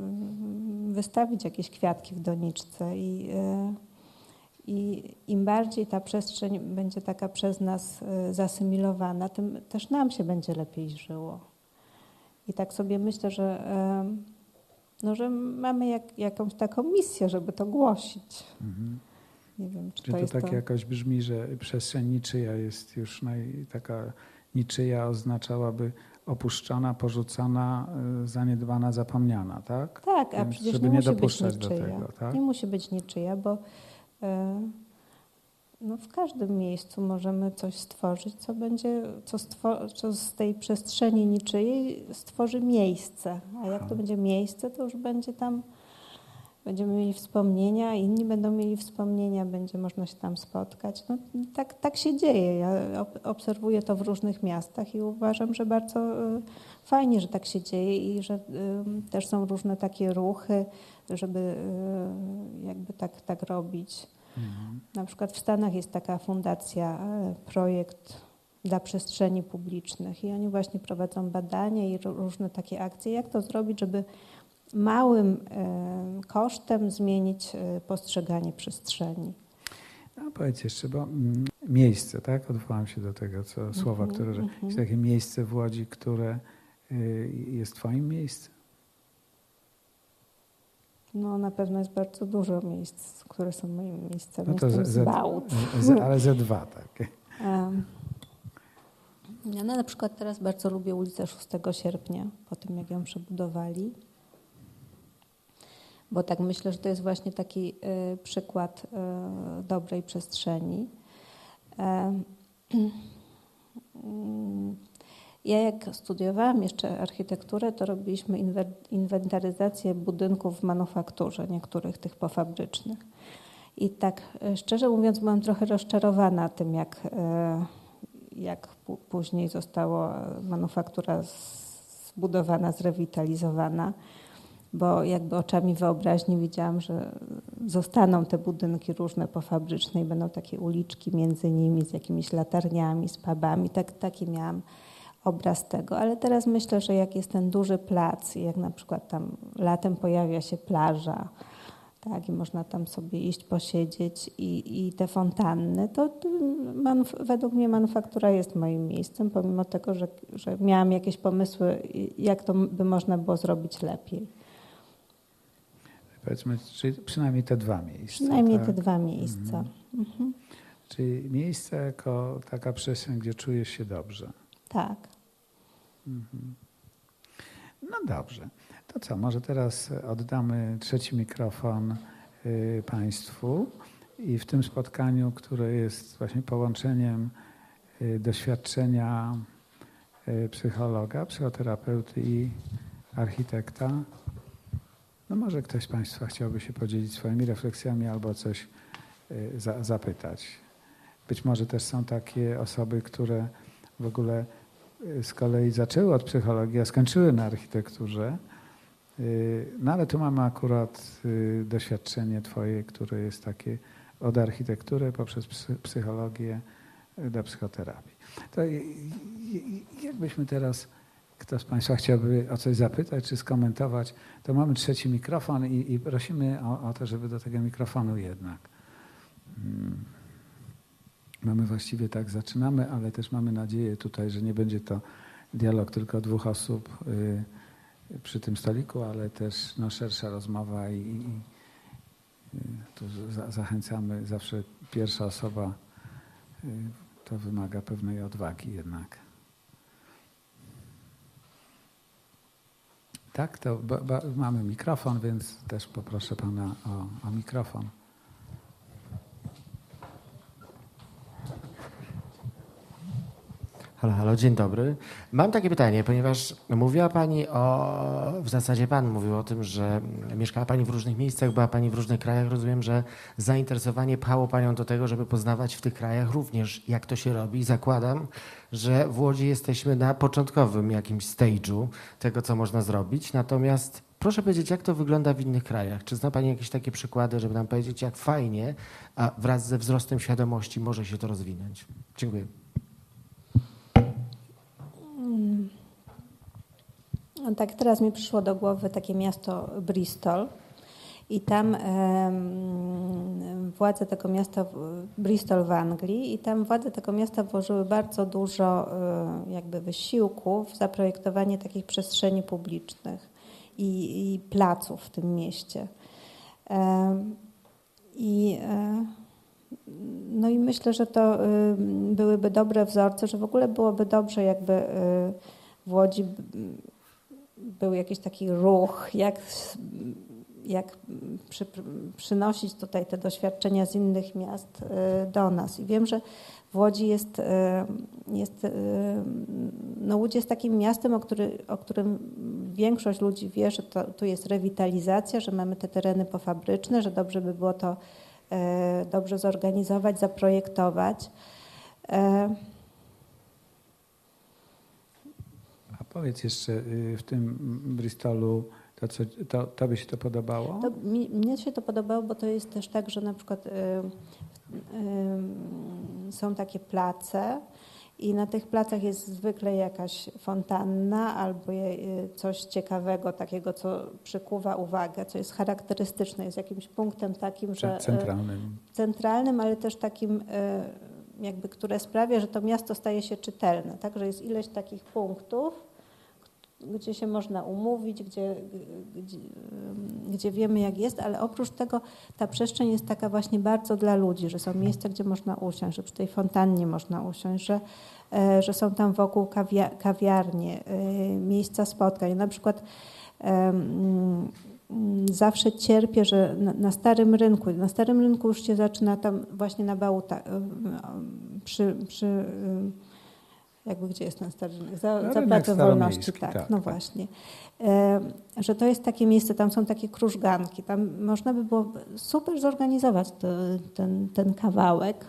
wystawić jakieś kwiatki w doniczce i, e, i im bardziej ta przestrzeń będzie taka przez nas e, zasymilowana, tym też nam się będzie lepiej żyło. I tak sobie myślę, że, e, no, że mamy jak, jakąś taką misję, żeby to głosić. Mhm. Nie wiem, czy Czy to to jest tak to... jakoś brzmi, że przestrzeń niczyja jest już naj, taka niczyja oznaczałaby opuszczona, porzucona, y, zaniedbana, zapomniana, tak? Tak, a przecież żeby nie, nie musi dopuszczać być do niczyja. tego, tak? Nie musi być niczyja, bo e, no w każdym miejscu możemy coś stworzyć, co będzie, co, stwo, co z tej przestrzeni niczyjej stworzy miejsce. A jak to Aha. będzie miejsce, to już będzie tam, będziemy mieli wspomnienia, inni będą mieli wspomnienia, będzie można się tam spotkać. No, tak, tak się dzieje. Ja ob- obserwuję to w różnych miastach i uważam, że bardzo e, fajnie, że tak się dzieje i że y, też są różne takie ruchy, żeby y, jakby tak, tak robić. Mhm. Na przykład w Stanach jest taka fundacja, e, projekt dla przestrzeni publicznych i oni właśnie prowadzą badania i ró- różne takie akcje, jak to zrobić, żeby małym e, kosztem zmienić e, postrzeganie przestrzeni. No powiedz jeszcze, bo mm, miejsce, tak? Odwołam się do tego co, słowa, Mhm, które, że mhm. jest takie miejsce w Łodzi, które y, jest twoim miejscem. No na pewno jest bardzo dużo miejsc, które są moim miejscem. No to z Bałt. ze, ale ze dwa, tak. Em, Ja no, na przykład teraz bardzo lubię ulicę 6 sierpnia, po tym jak ją przebudowali. Bo tak myślę, że to jest właśnie taki y, przykład y, dobrej przestrzeni. (clears throat) Ja jak studiowałam jeszcze architekturę, to robiliśmy inwentaryzację budynków w manufakturze, niektórych tych pofabrycznych. I tak e, szczerze mówiąc, byłam trochę rozczarowana tym, jak, jak później została manufaktura zbudowana, zrewitalizowana, bo jakby oczami wyobraźni widziałam, że zostaną te budynki różne pofabryczne i będą takie uliczki między nimi z jakimiś latarniami, z pubami. Tak, taki miałam obraz tego, ale teraz myślę, że jak jest ten duży plac jak na przykład tam latem pojawia się plaża, tak, i można tam sobie iść posiedzieć i, i te fontanny, to według mnie manufaktura jest moim miejscem, pomimo tego, że, że miałam jakieś pomysły, jak to by można było zrobić lepiej. Powiedzmy, czyli przynajmniej te dwa miejsca. Przynajmniej tak? te dwa miejsca. Mhm. Czyli miejsce jako taka przestrzeń, gdzie czujesz się dobrze. Tak. Mhm. No dobrze. To co, może teraz oddamy trzeci mikrofon y, Państwu i w tym spotkaniu, które jest właśnie połączeniem y, doświadczenia y, psychologa, psychoterapeuty i architekta. No może ktoś z Państwa chciałby się podzielić swoimi refleksjami albo coś y, za, zapytać. Być może też są takie osoby, które w ogóle y, z kolei zaczęły od psychologii, a skończyły na architekturze. No ale tu mamy akurat doświadczenie Twoje, które jest takie od architektury poprzez psychologię do psychoterapii. To jakbyśmy teraz, kto z Państwa chciałby o coś zapytać czy skomentować, to mamy trzeci mikrofon i, i prosimy o, o, to, żeby do tego mikrofonu jednak. Hmm. Mamy właściwie tak, zaczynamy, ale też mamy nadzieję tutaj, że nie będzie to dialog tylko dwóch osób y, przy tym stoliku, ale też no, szersza rozmowa i, i y, tu za, zachęcamy zawsze pierwsza osoba y, to wymaga pewnej odwagi jednak. Tak, to mamy mikrofon, więc też poproszę Pana o, o mikrofon. Halo, halo, dzień dobry. Mam takie pytanie, ponieważ mówiła Pani o, w zasadzie Pan mówił o tym, że mieszkała Pani w różnych miejscach, była Pani w różnych krajach. Rozumiem, że zainteresowanie pchało Panią do tego, żeby poznawać w tych krajach również, jak to się robi. Zakładam, że w Łodzi jesteśmy na początkowym jakimś stage'u tego, co można zrobić. Natomiast proszę powiedzieć, jak to wygląda w innych krajach? Czy zna Pani jakieś takie przykłady, żeby nam powiedzieć, jak fajnie, a wraz ze wzrostem świadomości może się to rozwinąć? Dziękuję. Tak, teraz mi przyszło do głowy takie miasto Bristol. I tam władze tego miasta, Bristol w Anglii, i tam władze tego miasta włożyły bardzo dużo e, jakby wysiłku w zaprojektowanie takich przestrzeni publicznych i, i placów w tym mieście. I, e, no i myślę, że to byłyby dobre wzorce, że w ogóle byłoby dobrze, jakby e, w Łodzi był jakiś taki ruch, jak, jak przy, przynosić tutaj te doświadczenia z innych miast y, do nas. I wiem, że w Łodzi jest, y, jest y, no Łódź jest takim miastem, o, który, o którym większość ludzi wie, że to, tu jest rewitalizacja, że mamy te tereny pofabryczne, że dobrze by było to dobrze zorganizować, zaprojektować. Powiedz jeszcze y, w tym Bristolu, to, co, to tobie się to podobało? To, mi, mnie się to podobało, bo to jest też tak, że na przykład y, y, są takie place i na tych placach jest zwykle jakaś fontanna albo y, coś ciekawego, takiego, co przykuwa uwagę, co jest charakterystyczne, jest jakimś punktem takim, że... Y, centralnym. Centralnym, ale też takim y, jakby, które sprawia, że to miasto staje się czytelne, tak, że jest ileś takich punktów, gdzie się można umówić, gdzie, gdzie, gdzie, wiemy jak jest, ale oprócz tego ta przestrzeń jest taka właśnie bardzo dla ludzi, że są miejsca, gdzie można usiąść, że przy tej fontannie można usiąść, że, e, że są tam wokół kawia, kawiarnie, e, miejsca spotkań. Na przykład zawsze cierpię, że na, na, starym rynku, na starym rynku już się zaczyna tam właśnie na Bałta, przy, przy jakby gdzie jest ten stary rynek, za, no, za pracę wolności, tak, tak, no właśnie. E, że to jest takie miejsce, tam są takie krużganki, tam można by było super zorganizować to, ten, ten kawałek.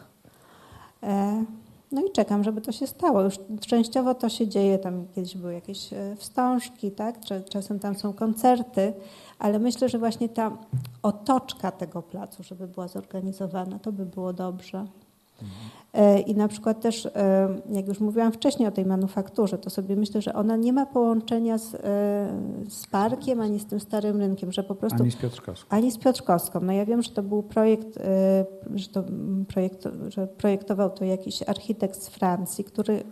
E, no i czekam, żeby to się stało. Już częściowo to się dzieje, tam kiedyś były jakieś e, wstążki, tak? czasem tam są koncerty, ale myślę, że właśnie ta otoczka tego placu, żeby była zorganizowana, to by było dobrze. E, I na przykład też, e, jak już mówiłam wcześniej o tej manufakturze, to sobie myślę, że ona nie ma połączenia z, e, z parkiem, ani z tym starym rynkiem, że po prostu... Ani z Piotrkowską. Ani z Piotrkowską. No ja wiem, że to był projekt, że, to projekt, że projektował to jakiś architekt z Francji, który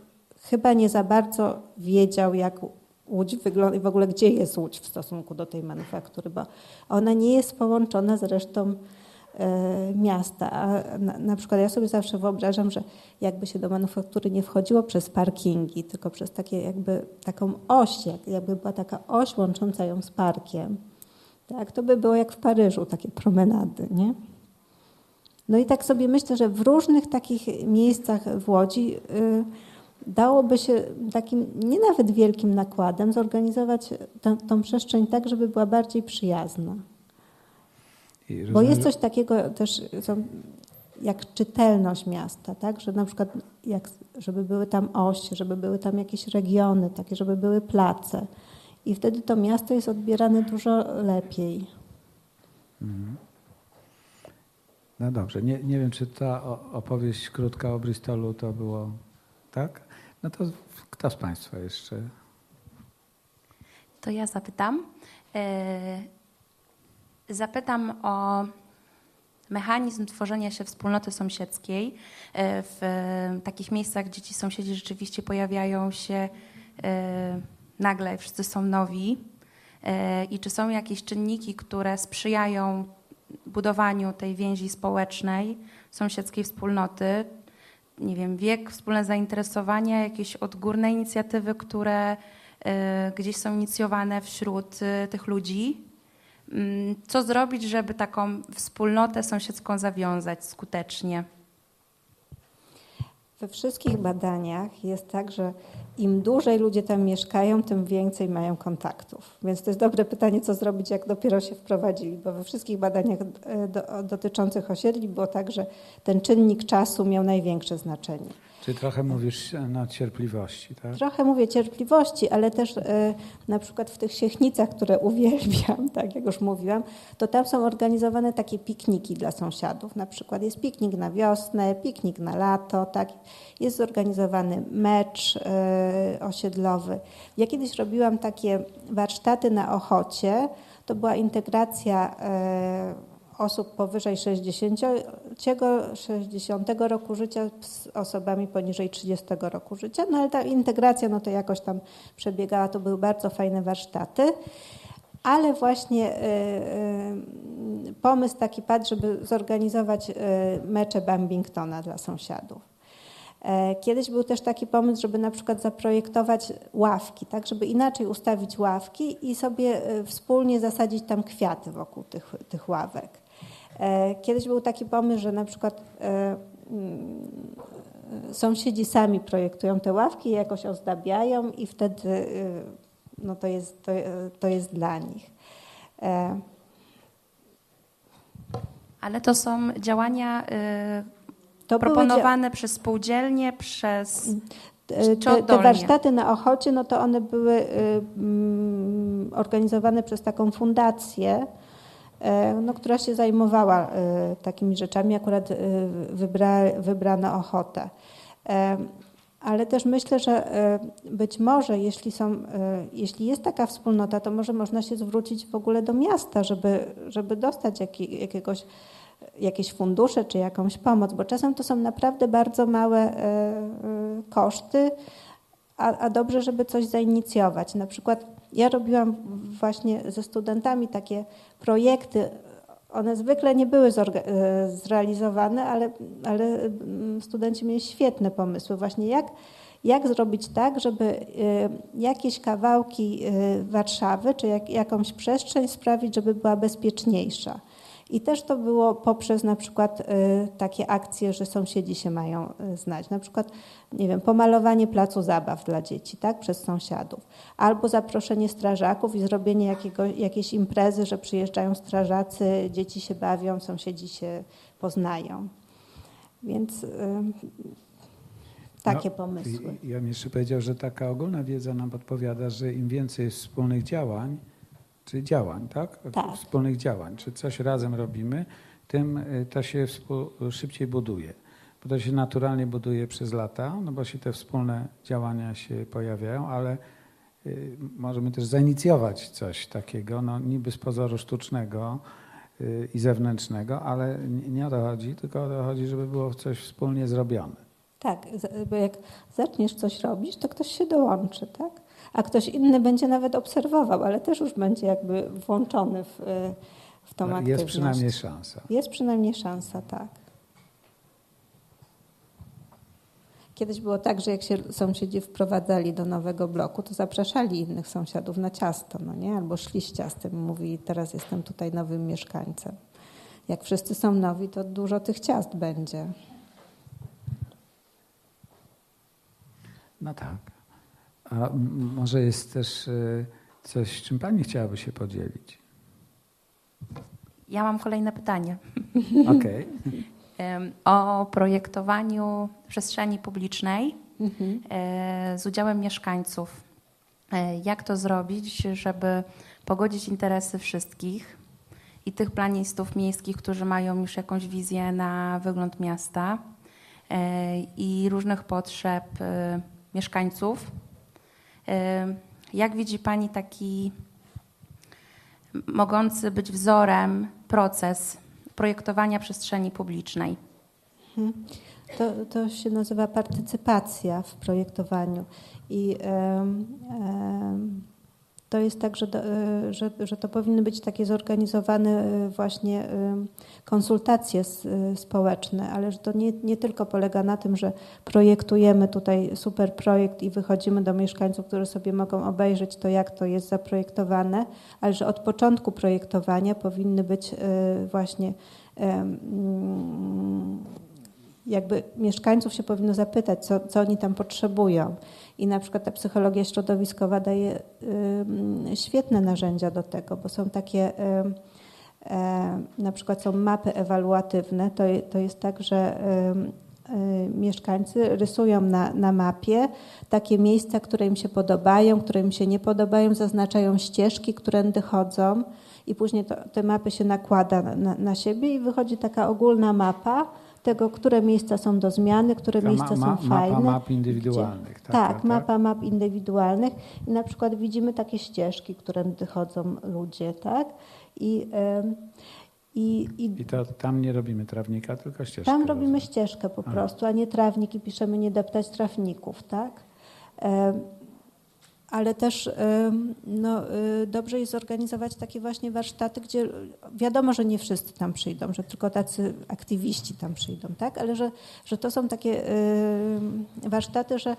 chyba nie za bardzo wiedział, jak Łódź wygląda i w ogóle gdzie jest Łódź w stosunku do tej manufaktury, bo ona nie jest połączona z resztą E, miasta. A na, na, przykład ja sobie zawsze wyobrażam, że jakby się do manufaktury nie wchodziło przez parkingi, tylko przez takie jakby taką oś, jakby była taka oś łącząca ją z parkiem, tak, to by było jak w Paryżu, takie promenady, nie? No i tak sobie myślę, że w różnych takich miejscach w Łodzi y, dałoby się takim nie nawet wielkim nakładem zorganizować tę, tą przestrzeń tak, żeby była bardziej przyjazna. I Bo rozumiem, jest coś takiego też są, jak czytelność miasta, tak? Że na przykład jak, żeby były tam osie, żeby były tam jakieś regiony, takie, żeby były place. I wtedy to miasto jest odbierane dużo lepiej. No dobrze, nie, nie wiem, czy ta opowieść krótka o Bristolu to było tak? No to kto z Państwa jeszcze? To ja zapytam. Zapytam o mechanizm tworzenia się wspólnoty sąsiedzkiej e, w e, takich miejscach, gdzie ci sąsiedzi rzeczywiście pojawiają się e, nagle, wszyscy są nowi. I czy są jakieś czynniki, które sprzyjają budowaniu tej więzi społecznej, sąsiedzkiej wspólnoty? Nie wiem, wiek, wspólne zainteresowania, jakieś odgórne inicjatywy, które gdzieś są inicjowane wśród tych ludzi. Mm, Co zrobić, żeby taką wspólnotę sąsiedzką zawiązać skutecznie? We wszystkich badaniach jest tak, że im dłużej ludzie tam mieszkają, tym więcej mają kontaktów. Więc to jest dobre pytanie, co zrobić, jak dopiero się wprowadzili, bo we wszystkich badaniach e, do, dotyczących osiedli było tak, że ten czynnik czasu miał największe znaczenie. Czy trochę mówisz no, cierpliwości, tak? Trochę mówię cierpliwości, ale też e, na przykład w tych siechnicach, które (laughs) uwielbiam, tak jak już mówiłam, to tam są organizowane takie pikniki dla sąsiadów. Na przykład jest piknik na wiosnę, piknik na lato, tak? jest zorganizowany mecz e, osiedlowy. Ja kiedyś robiłam takie warsztaty na Ochocie, to była integracja e, osób powyżej 60, 60 roku życia z osobami poniżej 30 roku życia, no ale ta integracja no to jakoś tam przebiegała, to były bardzo fajne warsztaty. Ale właśnie y, y, pomysł taki padł, żeby zorganizować y, mecze Bambingtona dla sąsiadów. Kiedyś był też taki pomysł, żeby na przykład zaprojektować ławki, tak, żeby inaczej ustawić ławki i sobie wspólnie zasadzić tam kwiaty wokół tych, tych ławek. E, Kiedyś był taki pomysł, że na przykład e, mm, sąsiedzi sami projektują te ławki, jakoś ozdabiają i wtedy e, no to, jest, to, to jest dla nich. Ale to są działania To były dzia- proponowane przez spółdzielnie, przez. Te, te warsztaty na Ochocie, no to one były y, mm, organizowane przez taką fundację, no, która się zajmowała y, takimi rzeczami. Akurat y, wybra, wybrano Ochotę. E, Ale też myślę, że e, być może, jeśli, są, e, jeśli jest taka wspólnota, to może można się zwrócić w ogóle do miasta, żeby, żeby dostać jaki, jakiegoś, jakieś fundusze czy jakąś pomoc, bo czasem to są naprawdę bardzo małe e, e, koszty, a, a dobrze, żeby coś zainicjować. Na przykład ja robiłam właśnie ze studentami takie projekty. One zwykle nie były e, zrealizowane, ale, ale mm, studenci mieli świetne pomysły. Właśnie jak, jak zrobić tak, żeby e, jakieś kawałki e, Warszawy czy jak, jakąś przestrzeń sprawić, żeby była bezpieczniejsza. I też to było poprzez na przykład y, takie akcje, że sąsiedzi się mają y, znać. Na przykład, nie wiem, pomalowanie placu zabaw dla dzieci, tak, przez sąsiadów. Albo zaproszenie strażaków i zrobienie jakiego, jakiejś imprezy, że przyjeżdżają strażacy, dzieci się bawią, sąsiedzi się poznają. Więc y, takie No, pomysły. Ja bym jeszcze powiedział, że taka ogólna wiedza nam podpowiada, że im więcej jest wspólnych działań, czy działań, tak? Tak. Wspólnych działań, czy coś razem robimy, tym y, to się szybciej buduje. Bo to się naturalnie buduje przez lata, no bo się te wspólne działania się pojawiają, ale y, możemy też zainicjować coś takiego, no niby z pozoru sztucznego y, i zewnętrznego, ale nie- o to chodzi, tylko o to chodzi, żeby było coś wspólnie zrobione. Tak, bo jak zaczniesz coś robić, to ktoś się dołączy, tak? A ktoś inny będzie nawet obserwował, ale też już będzie jakby włączony w, y, w tą No, aktywność. Jest przynajmniej szansa. Jest przynajmniej szansa, tak. Kiedyś było tak, że jak się sąsiedzi wprowadzali do nowego bloku, to zapraszali innych sąsiadów na ciasto, no nie? Albo szli z ciastem i mówili, teraz jestem tutaj nowym mieszkańcem. Jak wszyscy są nowi, to dużo tych ciast będzie. No tak. A może jest też y, coś, czym Pani chciałaby się podzielić? Ja mam kolejne pytanie. (laughs) Okej. Em, O projektowaniu przestrzeni publicznej Mhm. e, z udziałem mieszkańców. E, Jak to zrobić, żeby pogodzić interesy wszystkich i tych planistów miejskich, którzy mają już jakąś wizję na wygląd miasta e, i różnych potrzeb e, mieszkańców. Jak widzi Pani taki mogący być wzorem proces projektowania przestrzeni publicznej? To, to się nazywa partycypacja w projektowaniu. I em, em, to jest tak, że, e, że, że to powinny być takie zorganizowane e, właśnie em, konsultacje e, społeczne, ale że to nie, nie tylko polega na tym, że projektujemy tutaj super projekt i wychodzimy do mieszkańców, którzy sobie mogą obejrzeć to, jak to jest zaprojektowane, ale że od początku projektowania powinny być e, właśnie mm, jakby mieszkańców się powinno zapytać, co, co oni tam potrzebują. I na przykład ta psychologia środowiskowa daje ym, świetne narzędzia do tego, bo są takie, ym, e, na przykład są mapy ewaluatywne. To, to jest tak, że y, mieszkańcy rysują na, na mapie takie miejsca, które im się podobają, które im się nie podobają, zaznaczają ścieżki, którędy chodzą i później to, te mapy się nakłada na, na, na siebie i wychodzi taka ogólna mapa tego, które miejsca są do zmiany, które Taka miejsca ma- ma- są fajne. Mapa map indywidualnych. Gdzie, tak, mapa map indywidualnych i na przykład widzimy takie ścieżki, którędy chodzą ludzie, tak? I, i, i I to tam nie robimy trawnika, tylko ścieżkę. tam robimy rozumiem. ścieżkę po A. prostu, a nie trawnik i piszemy nie deptać trawników, tak? Ale też no, y, dobrze jest zorganizować takie właśnie warsztaty, gdzie wiadomo, że nie wszyscy tam przyjdą, że tylko tacy aktywiści tam przyjdą, tak? Ale że, że to są takie warsztaty, że,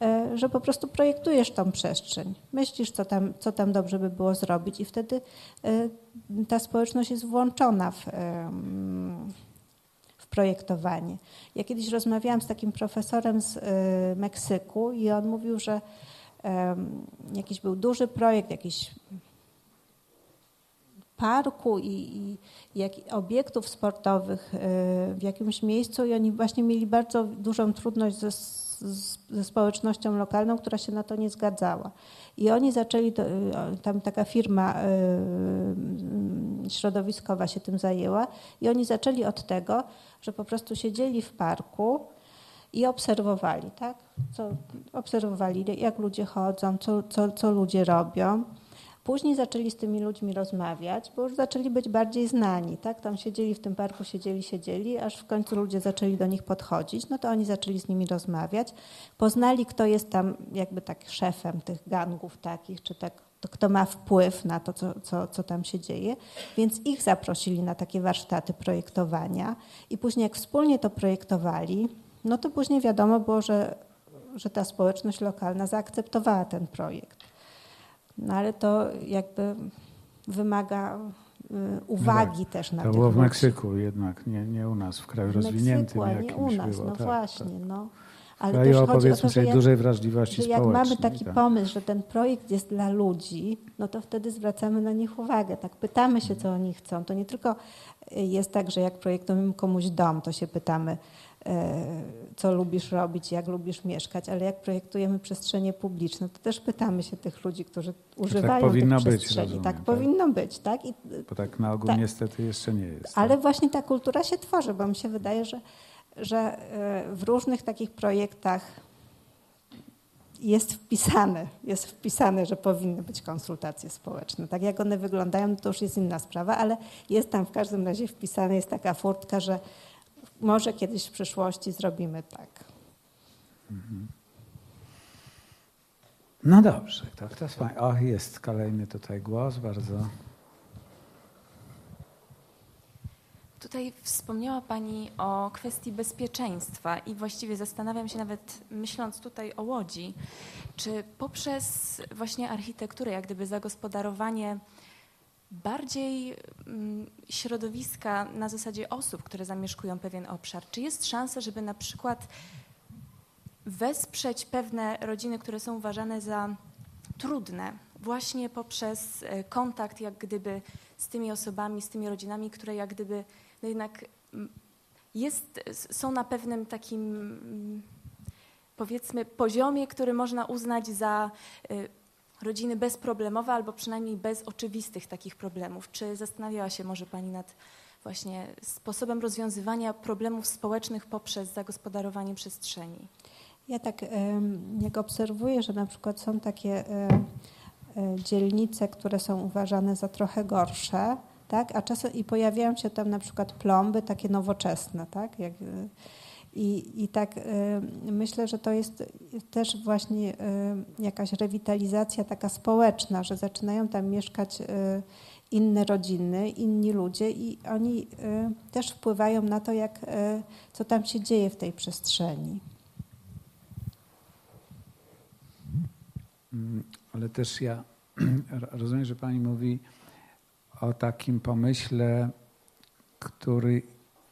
e, że po prostu projektujesz tą przestrzeń. Myślisz, co tam, co tam dobrze by było zrobić i wtedy e, ta społeczność jest włączona w, projektowanie. Ja kiedyś rozmawiałam z takim profesorem z y, Meksyku i on mówił, że jakiś był duży projekt, jakiś parku i, i jak, obiektów sportowych y, w jakimś miejscu i oni właśnie mieli bardzo dużą trudność ze, ze społecznością lokalną, która się na to nie zgadzała. I oni zaczęli, tam taka firma y, środowiskowa się tym zajęła i oni zaczęli od tego, że po prostu siedzieli w parku i obserwowali, tak? Co, obserwowali, jak ludzie chodzą, co, co, co ludzie robią. Później zaczęli z tymi ludźmi rozmawiać, bo już zaczęli być bardziej znani, tak? Tam siedzieli w tym parku, siedzieli, siedzieli, aż w końcu ludzie zaczęli do nich podchodzić, no to oni zaczęli z nimi rozmawiać. Poznali, kto jest tam jakby tak szefem tych gangów takich, czy tak, to kto ma wpływ na to, co, co, co tam się dzieje, więc ich zaprosili na takie warsztaty projektowania i później jak wspólnie to projektowali, no to później wiadomo było, że, że ta społeczność lokalna zaakceptowała ten projekt. No ale to jakby wymaga y, uwagi też na No To było w ludzi. Meksyku jednak, nie, nie u nas, w kraju W rozwiniętym Meksyku, a nie jakimś u nas, było. no tak, właśnie, no. Tak. W Ale kraju też chodzi o to, że jak, dużej wrażliwości że jak mamy taki tak. pomysł, że ten projekt jest dla ludzi, no to wtedy zwracamy na nich uwagę, tak pytamy się, co oni chcą. To nie tylko y, jest tak, że jak projektujemy komuś dom, to się pytamy, co lubisz robić, jak lubisz mieszkać, ale jak projektujemy przestrzenie publiczne, to też pytamy się tych ludzi, którzy używają powinno tych być, przestrzeni. rozumiem, tak, tak. powinno być, tak? I, Bo tak na ogół Tak. niestety jeszcze nie jest. ale tak. właśnie ta kultura się tworzy, bo mi się wydaje, że, że e, w różnych takich projektach jest wpisane, jest wpisane, że powinny być konsultacje społeczne. Tak jak one wyglądają, to już jest inna sprawa, ale jest tam w każdym razie wpisane, jest taka furtka, że może kiedyś w przyszłości zrobimy tak. No dobrze, tak, to jest fajnie. O, jest kolejny tutaj głos, bardzo. Tutaj wspomniała Pani o kwestii bezpieczeństwa i właściwie zastanawiam się nawet, myśląc tutaj o Łodzi, czy poprzez właśnie architekturę, jak gdyby zagospodarowanie bardziej mm, środowiska na zasadzie osób, które zamieszkują pewien obszar, czy jest szansa, żeby na przykład wesprzeć pewne rodziny, które są uważane za trudne, właśnie poprzez e, kontakt jak gdyby z tymi osobami, z tymi rodzinami, które jak gdyby no jednak mm, jest, są na pewnym takim mm, powiedzmy poziomie, który można uznać za y, rodziny bezproblemowe albo przynajmniej bez oczywistych takich problemów. Czy zastanawiała się może Pani nad właśnie sposobem rozwiązywania problemów społecznych poprzez zagospodarowanie przestrzeni? Ja tak jak obserwuję, że na przykład są takie e, e, dzielnice, które są uważane za trochę gorsze, tak? A czasem i pojawiają się tam na przykład plomby takie nowoczesne, tak? Jak, e, i, I tak e, myślę, że to jest też właśnie e, jakaś rewitalizacja taka społeczna, że zaczynają tam mieszkać e, inne rodziny, inni ludzie i oni też wpływają na to, jak, co tam się dzieje w tej przestrzeni. Mm, Ale też ja (clears throat) rozumiem, że Pani mówi o takim pomyśle, który,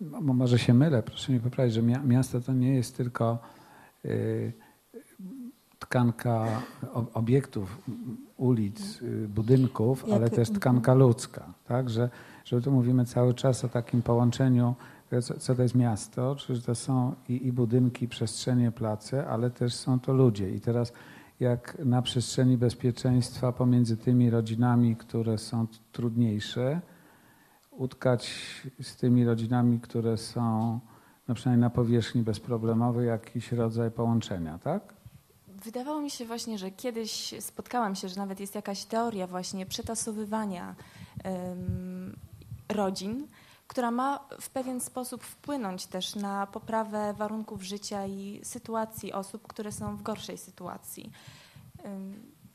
no, może się mylę, proszę mnie poprawić, że mia- miasto to nie jest tylko y, tkanka obiektów, ulic, y, budynków, ale też tkanka ludzka. Tak? Że, że tu mówimy cały czas o takim połączeniu, e, co, co to jest miasto, czy to są i, i budynki, przestrzenie, place, ale też są to ludzie. I teraz jak na przestrzeni bezpieczeństwa pomiędzy tymi rodzinami, które są trudniejsze, utkać z tymi rodzinami, które są no przynajmniej na powierzchni bezproblemowej, jakiś rodzaj połączenia, tak? Wydawało mi się właśnie, że kiedyś spotkałam się, że nawet jest jakaś teoria właśnie przetasowywania rodzin, która ma w pewien sposób wpłynąć też na poprawę warunków życia i sytuacji osób, które są w gorszej sytuacji.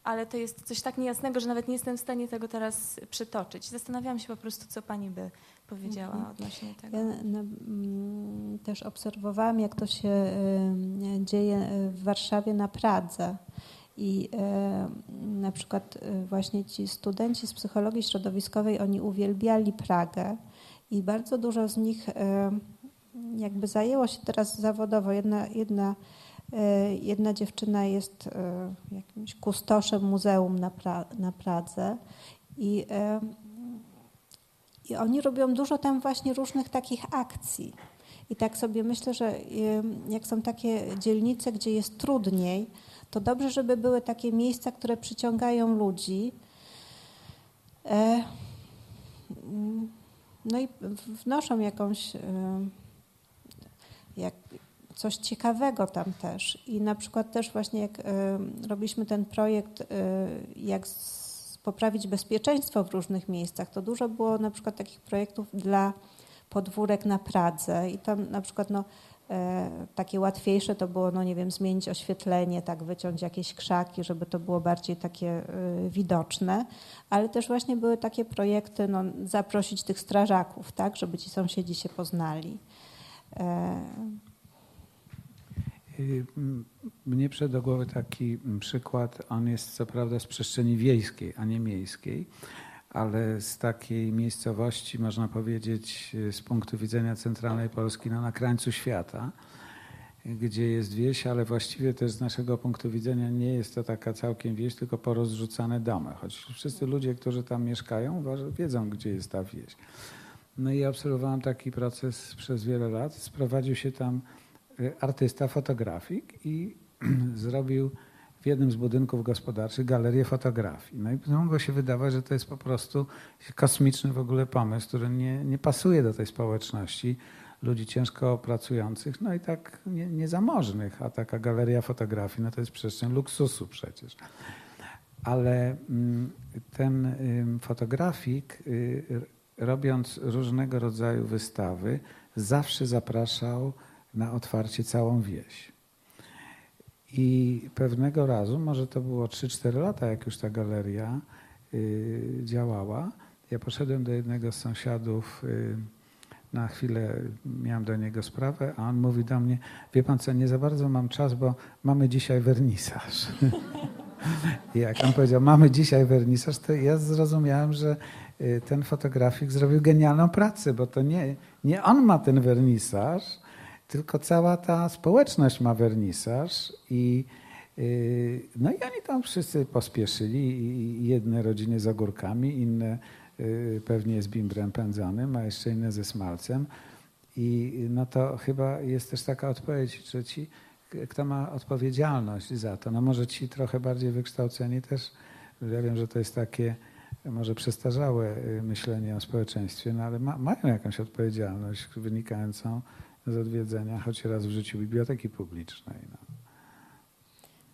Ale to jest coś tak niejasnego, że nawet nie jestem w stanie tego teraz przytoczyć. Zastanawiałam się po prostu, co pani by powiedziała Mhm. odnośnie tego. Ja na, mm, też obserwowałam, jak to się y, dzieje w Warszawie na Pradze. I y, na przykład y, właśnie ci studenci z psychologii środowiskowej, oni uwielbiali Pragę i bardzo dużo z nich jakby zajęło się teraz zawodowo. Jedna, jedna, jedna dziewczyna jest y, jakimś kustoszem muzeum na, pra, na Pradze i y, i oni robią dużo tam właśnie różnych takich akcji. I tak sobie myślę, że jak są takie dzielnice, gdzie jest trudniej, to dobrze, żeby były takie miejsca, które przyciągają ludzi. E, mm, no i wnoszą jakąś jak, coś ciekawego tam też. I na przykład też właśnie jak ym, robiliśmy ten projekt, y, jak poprawić bezpieczeństwo w różnych miejscach, to dużo było na przykład takich projektów dla podwórek na Pradze i tam na przykład no, e, takie łatwiejsze to było, no nie wiem, zmienić oświetlenie, tak wyciąć jakieś krzaki, żeby to było bardziej takie e, widoczne, ale też właśnie były takie projekty, no, zaprosić tych strażaków, tak, żeby ci sąsiedzi się poznali. Y, Mnie przyszedł do głowy taki m, przykład, on jest co prawda z przestrzeni wiejskiej, a nie miejskiej, ale z takiej miejscowości, można powiedzieć, y, z punktu widzenia centralnej Polski, no, na krańcu świata, gdzie jest wieś, ale właściwie też z naszego punktu widzenia nie jest to taka całkiem wieś, tylko porozrzucane domy, choć wszyscy ludzie, którzy tam mieszkają, wiedzą, gdzie jest ta wieś. No i obserwowałem taki proces przez wiele lat. Sprowadził się tam artysta, fotografik i (clears throat) zrobił w jednym z budynków gospodarczych galerię fotografii. No i mogło się wydawać, że to jest po prostu kosmiczny w ogóle pomysł, który nie, nie pasuje do tej społeczności ludzi ciężko pracujących, no i tak nie, niezamożnych, a taka galeria fotografii, no to jest przestrzeń luksusu przecież. Ale mm, ten fotografik, y, robiąc różnego rodzaju wystawy, zawsze zapraszał na otwarcie całą wieś. I pewnego razu, może to było 3-4 lata, jak już ta galeria y, działała, ja poszedłem do jednego z sąsiadów, y, na chwilę miałem do niego sprawę, a on mówi do mnie, wie pan co, nie za bardzo mam czas, bo mamy dzisiaj wernisaż. (laughs) I jak on powiedział, mamy dzisiaj wernisaż, to ja zrozumiałem, że y, ten fotografik zrobił genialną pracę, bo to nie, nie on ma ten wernisaż, tylko cała ta społeczność ma wernisaż i y, no i oni tam wszyscy pospieszyli, jedne rodziny z ogórkami, inne y, pewnie z bimbrem pędzonym, a jeszcze inne ze smalcem. I no to chyba jest też taka odpowiedź, że ci, kto ma odpowiedzialność za to, no może ci trochę bardziej wykształceni też, ja wiem, że to jest takie może przestarzałe y, myślenie o społeczeństwie, no ale ma, mają jakąś odpowiedzialność wynikającą z odwiedzenia choć raz w życiu biblioteki publicznej. No.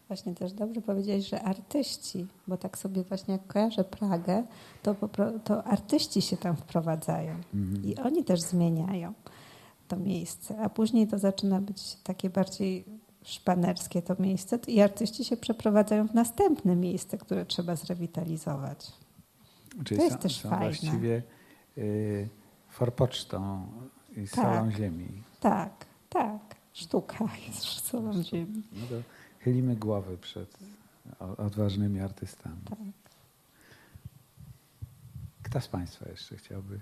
Właśnie też dobrze powiedzieć, że artyści, bo tak sobie właśnie jak kojarzę Pragę, to, to artyści się tam wprowadzają mhm. i oni też zmieniają to miejsce, a później to zaczyna być takie bardziej szpanerskie to miejsce i artyści się przeprowadzają w następne miejsce, które trzeba zrewitalizować. Czyli to jest są, też są fajne. właściwie y, forpocztą i tak. solą ziemi. Tak, tak. Sztuka (laughs) jest solą ziemi. No to chylimy głowy przed odważnymi artystami. Tak. Kto z Państwa jeszcze chciałby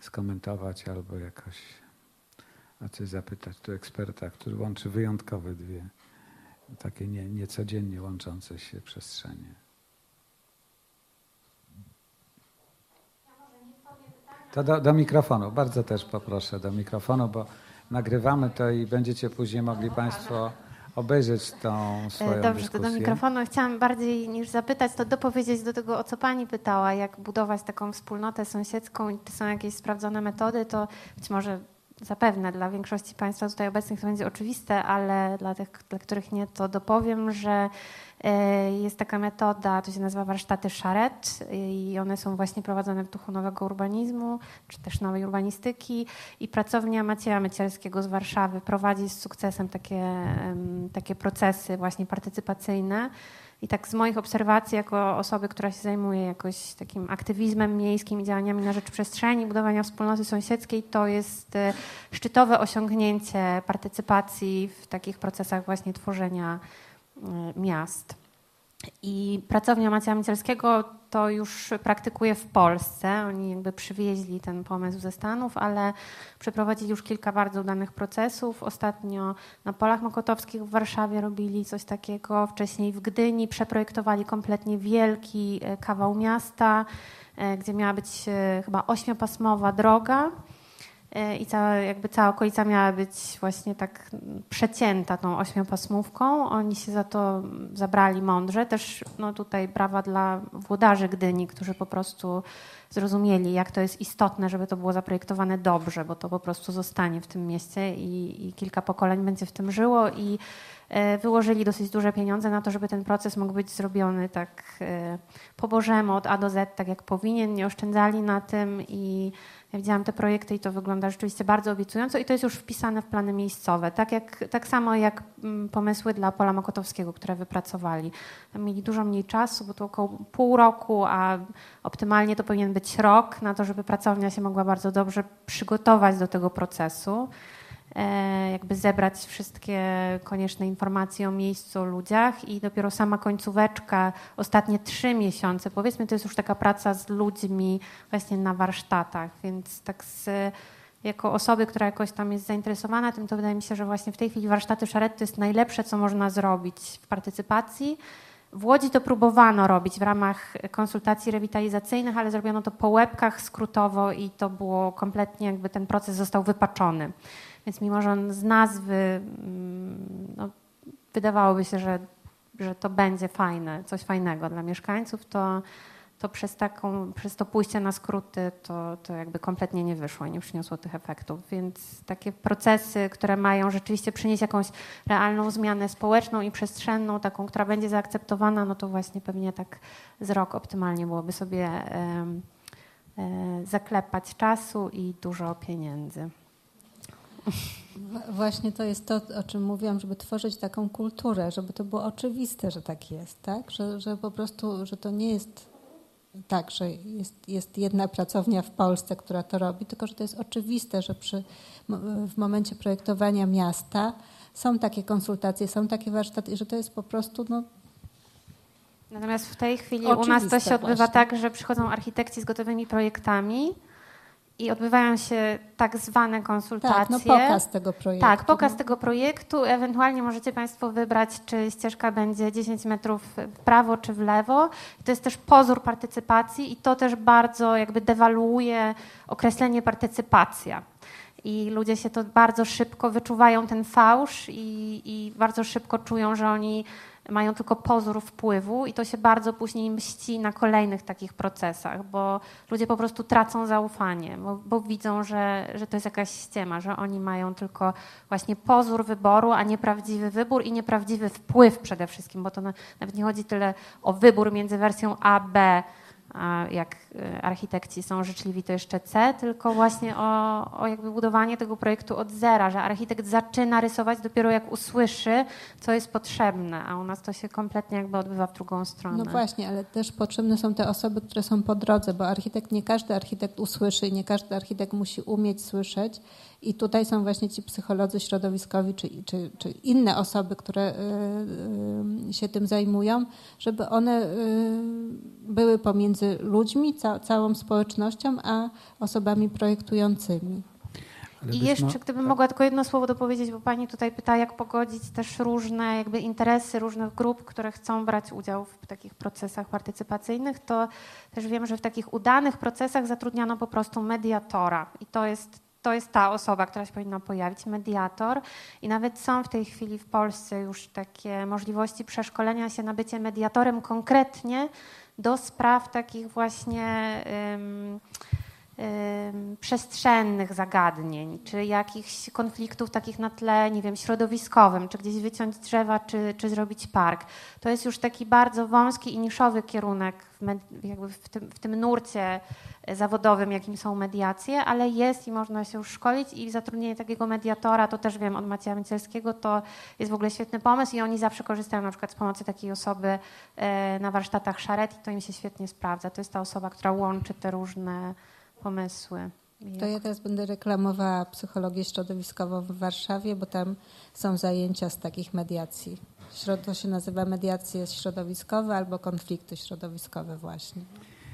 skomentować albo jakoś a coś zapytać tu eksperta, który łączy wyjątkowe dwie, takie nie, niecodziennie łączące się przestrzenie. To do, do, mikrofonu, bardzo też poproszę do mikrofonu, bo nagrywamy to i będziecie później mogli Państwo obejrzeć tą swoją Dobrze, dyskusję. to do mikrofonu. Chciałam bardziej niż zapytać, to dopowiedzieć do tego, o co Pani pytała, jak budować taką wspólnotę sąsiedzką i czy są jakieś sprawdzone metody, to być może zapewne dla większości Państwa tutaj obecnych to będzie oczywiste, ale dla tych, dla których nie, to dopowiem, że e, jest taka metoda, to się nazywa warsztaty Szaret i one są właśnie prowadzone w duchu nowego urbanizmu, czy też nowej urbanistyki. I pracownia Macieja Mycielskiego z Warszawy prowadzi z sukcesem takie, takie procesy właśnie partycypacyjne. I tak z moich obserwacji, jako osoby, która się zajmuje jakoś takim aktywizmem miejskim i działaniami na rzecz przestrzeni, budowania wspólnoty sąsiedzkiej, to jest e, szczytowe osiągnięcie partycypacji w takich procesach właśnie tworzenia e, miast. I pracownia Macieja Michelskiego to już praktykuje w Polsce. Oni jakby przywieźli ten pomysł ze Stanów, ale przeprowadzili już kilka bardzo udanych procesów. Ostatnio na Polach Mokotowskich w Warszawie robili coś takiego. Wcześniej w Gdyni przeprojektowali kompletnie wielki e, kawał miasta, e, gdzie miała być chyba ośmiopasmowa droga i cała, jakby cała okolica miała być właśnie tak przecięta tą ośmiopasmówką. Oni się za to zabrali mądrze. Też no tutaj brawa dla włodarzy Gdyni, którzy po prostu zrozumieli, jak to jest istotne, żeby to było zaprojektowane dobrze, bo to po prostu zostanie w tym mieście i, i kilka pokoleń będzie w tym żyło i e, wyłożyli dosyć duże pieniądze na to, żeby ten proces mógł być zrobiony tak e, po Bożemu od A do Z, tak jak powinien. Nie oszczędzali na tym i ja widziałam te projekty i to wygląda rzeczywiście bardzo obiecująco i to jest już wpisane w plany miejscowe. Tak, jak, tak samo jak mm, pomysły dla Pola Mokotowskiego, które wypracowali. Mieli dużo mniej czasu, bo to około pół roku, a optymalnie to powinien być rok na to, żeby pracownia się mogła bardzo dobrze przygotować do tego procesu. E, jakby zebrać wszystkie konieczne informacje o miejscu, o ludziach i dopiero sama końcóweczka, ostatnie trzy miesiące, powiedzmy, to jest już taka praca z ludźmi właśnie na warsztatach, więc tak z, jako osoby, która jakoś tam jest zainteresowana tym, to wydaje mi się, że właśnie w tej chwili warsztaty szaret to jest najlepsze, co można zrobić w partycypacji. W Łodzi to próbowano robić w ramach konsultacji rewitalizacyjnych, ale zrobiono to po łebkach skrótowo i to było kompletnie jakby ten proces został wypaczony. Więc mimo, że on z nazwy mm, no, wydawałoby się, że, że to będzie fajne, coś fajnego dla mieszkańców, to, to przez, taką, przez to pójście na skróty to, to jakby kompletnie nie wyszło i nie przyniosło tych efektów. Więc takie procesy, które mają rzeczywiście przynieść jakąś realną zmianę społeczną i przestrzenną, taką, która będzie zaakceptowana, no to właśnie pewnie tak z rok optymalnie byłoby sobie e, zaklepać czasu i dużo pieniędzy. Właśnie to jest to, o czym mówiłam, żeby tworzyć taką kulturę, żeby to było oczywiste, że tak jest, tak? Że, że po prostu, że to nie jest tak, że jest, jest jedna pracownia w Polsce, która to robi, tylko że to jest oczywiste, że przy, w momencie projektowania miasta są takie konsultacje, są takie warsztaty i że to jest po prostu no, Natomiast w tej chwili u nas to się odbywa właśnie. tak, że przychodzą architekci z gotowymi projektami, i odbywają się tak zwane konsultacje. Tak, no pokaz tego projektu. Tak, pokaz no. tego projektu. Ewentualnie możecie Państwo wybrać, czy ścieżka będzie 10 metrów w prawo czy w lewo. To jest też pozór partycypacji i to też bardzo jakby dewaluuje określenie partycypacja. I ludzie się to bardzo szybko wyczuwają ten fałsz i, i bardzo szybko czują, że oni mają tylko pozór wpływu i to się bardzo później mści na kolejnych takich procesach, bo ludzie po prostu tracą zaufanie, bo, bo widzą, że, że to jest jakaś ściema, że oni mają tylko właśnie pozór wyboru, a nie prawdziwy wybór i nieprawdziwy wpływ przede wszystkim, bo to na, nawet nie chodzi tyle o wybór między wersją A, B, jak y, architekci są życzliwi, to jeszcze C, tylko właśnie o, o jakby budowanie tego projektu od zera, że architekt zaczyna rysować dopiero jak usłyszy, co jest potrzebne, a u nas to się kompletnie jakby odbywa w drugą stronę. No właśnie, ale też potrzebne są te osoby, które są po drodze, bo architekt, nie każdy architekt usłyszy nie każdy architekt musi umieć słyszeć. I tutaj są właśnie ci psycholodzy środowiskowi, czy, czy, czy inne osoby, które y, y, się tym zajmują, żeby one y, były pomiędzy ludźmi, ca, całą społecznością, a osobami projektującymi. I jeszcze, gdybym mogła tylko jedno słowo dopowiedzieć, bo pani tutaj pyta, jak pogodzić też różne jakby interesy różnych grup, które chcą brać udział w takich procesach partycypacyjnych, to też wiem, że w takich udanych procesach zatrudniano po prostu mediatora i to jest to jest ta osoba, która się powinna pojawić, mediator. I nawet są w tej chwili w Polsce już takie możliwości przeszkolenia się na bycie mediatorem konkretnie do spraw takich właśnie przestrzennych zagadnień, czy jakichś konfliktów takich na tle, nie wiem, środowiskowym, czy gdzieś wyciąć drzewa, czy, czy zrobić park. To jest już taki bardzo wąski i niszowy kierunek w, jakby w, tym, w tym nurcie zawodowym, jakim są mediacje, ale jest i można się już szkolić i zatrudnienie takiego mediatora, to też wiem od Macieja Mycielskiego, to jest w ogóle świetny pomysł i oni zawsze korzystają na przykład z pomocy takiej osoby e, na warsztatach szaret i to im się świetnie sprawdza. To jest ta osoba, która łączy te różne pomysły. I To ja teraz będę reklamowała psychologię środowiskową w Warszawie, bo tam są zajęcia z takich mediacji. To się nazywa mediacje środowiskowe albo konflikty środowiskowe właśnie.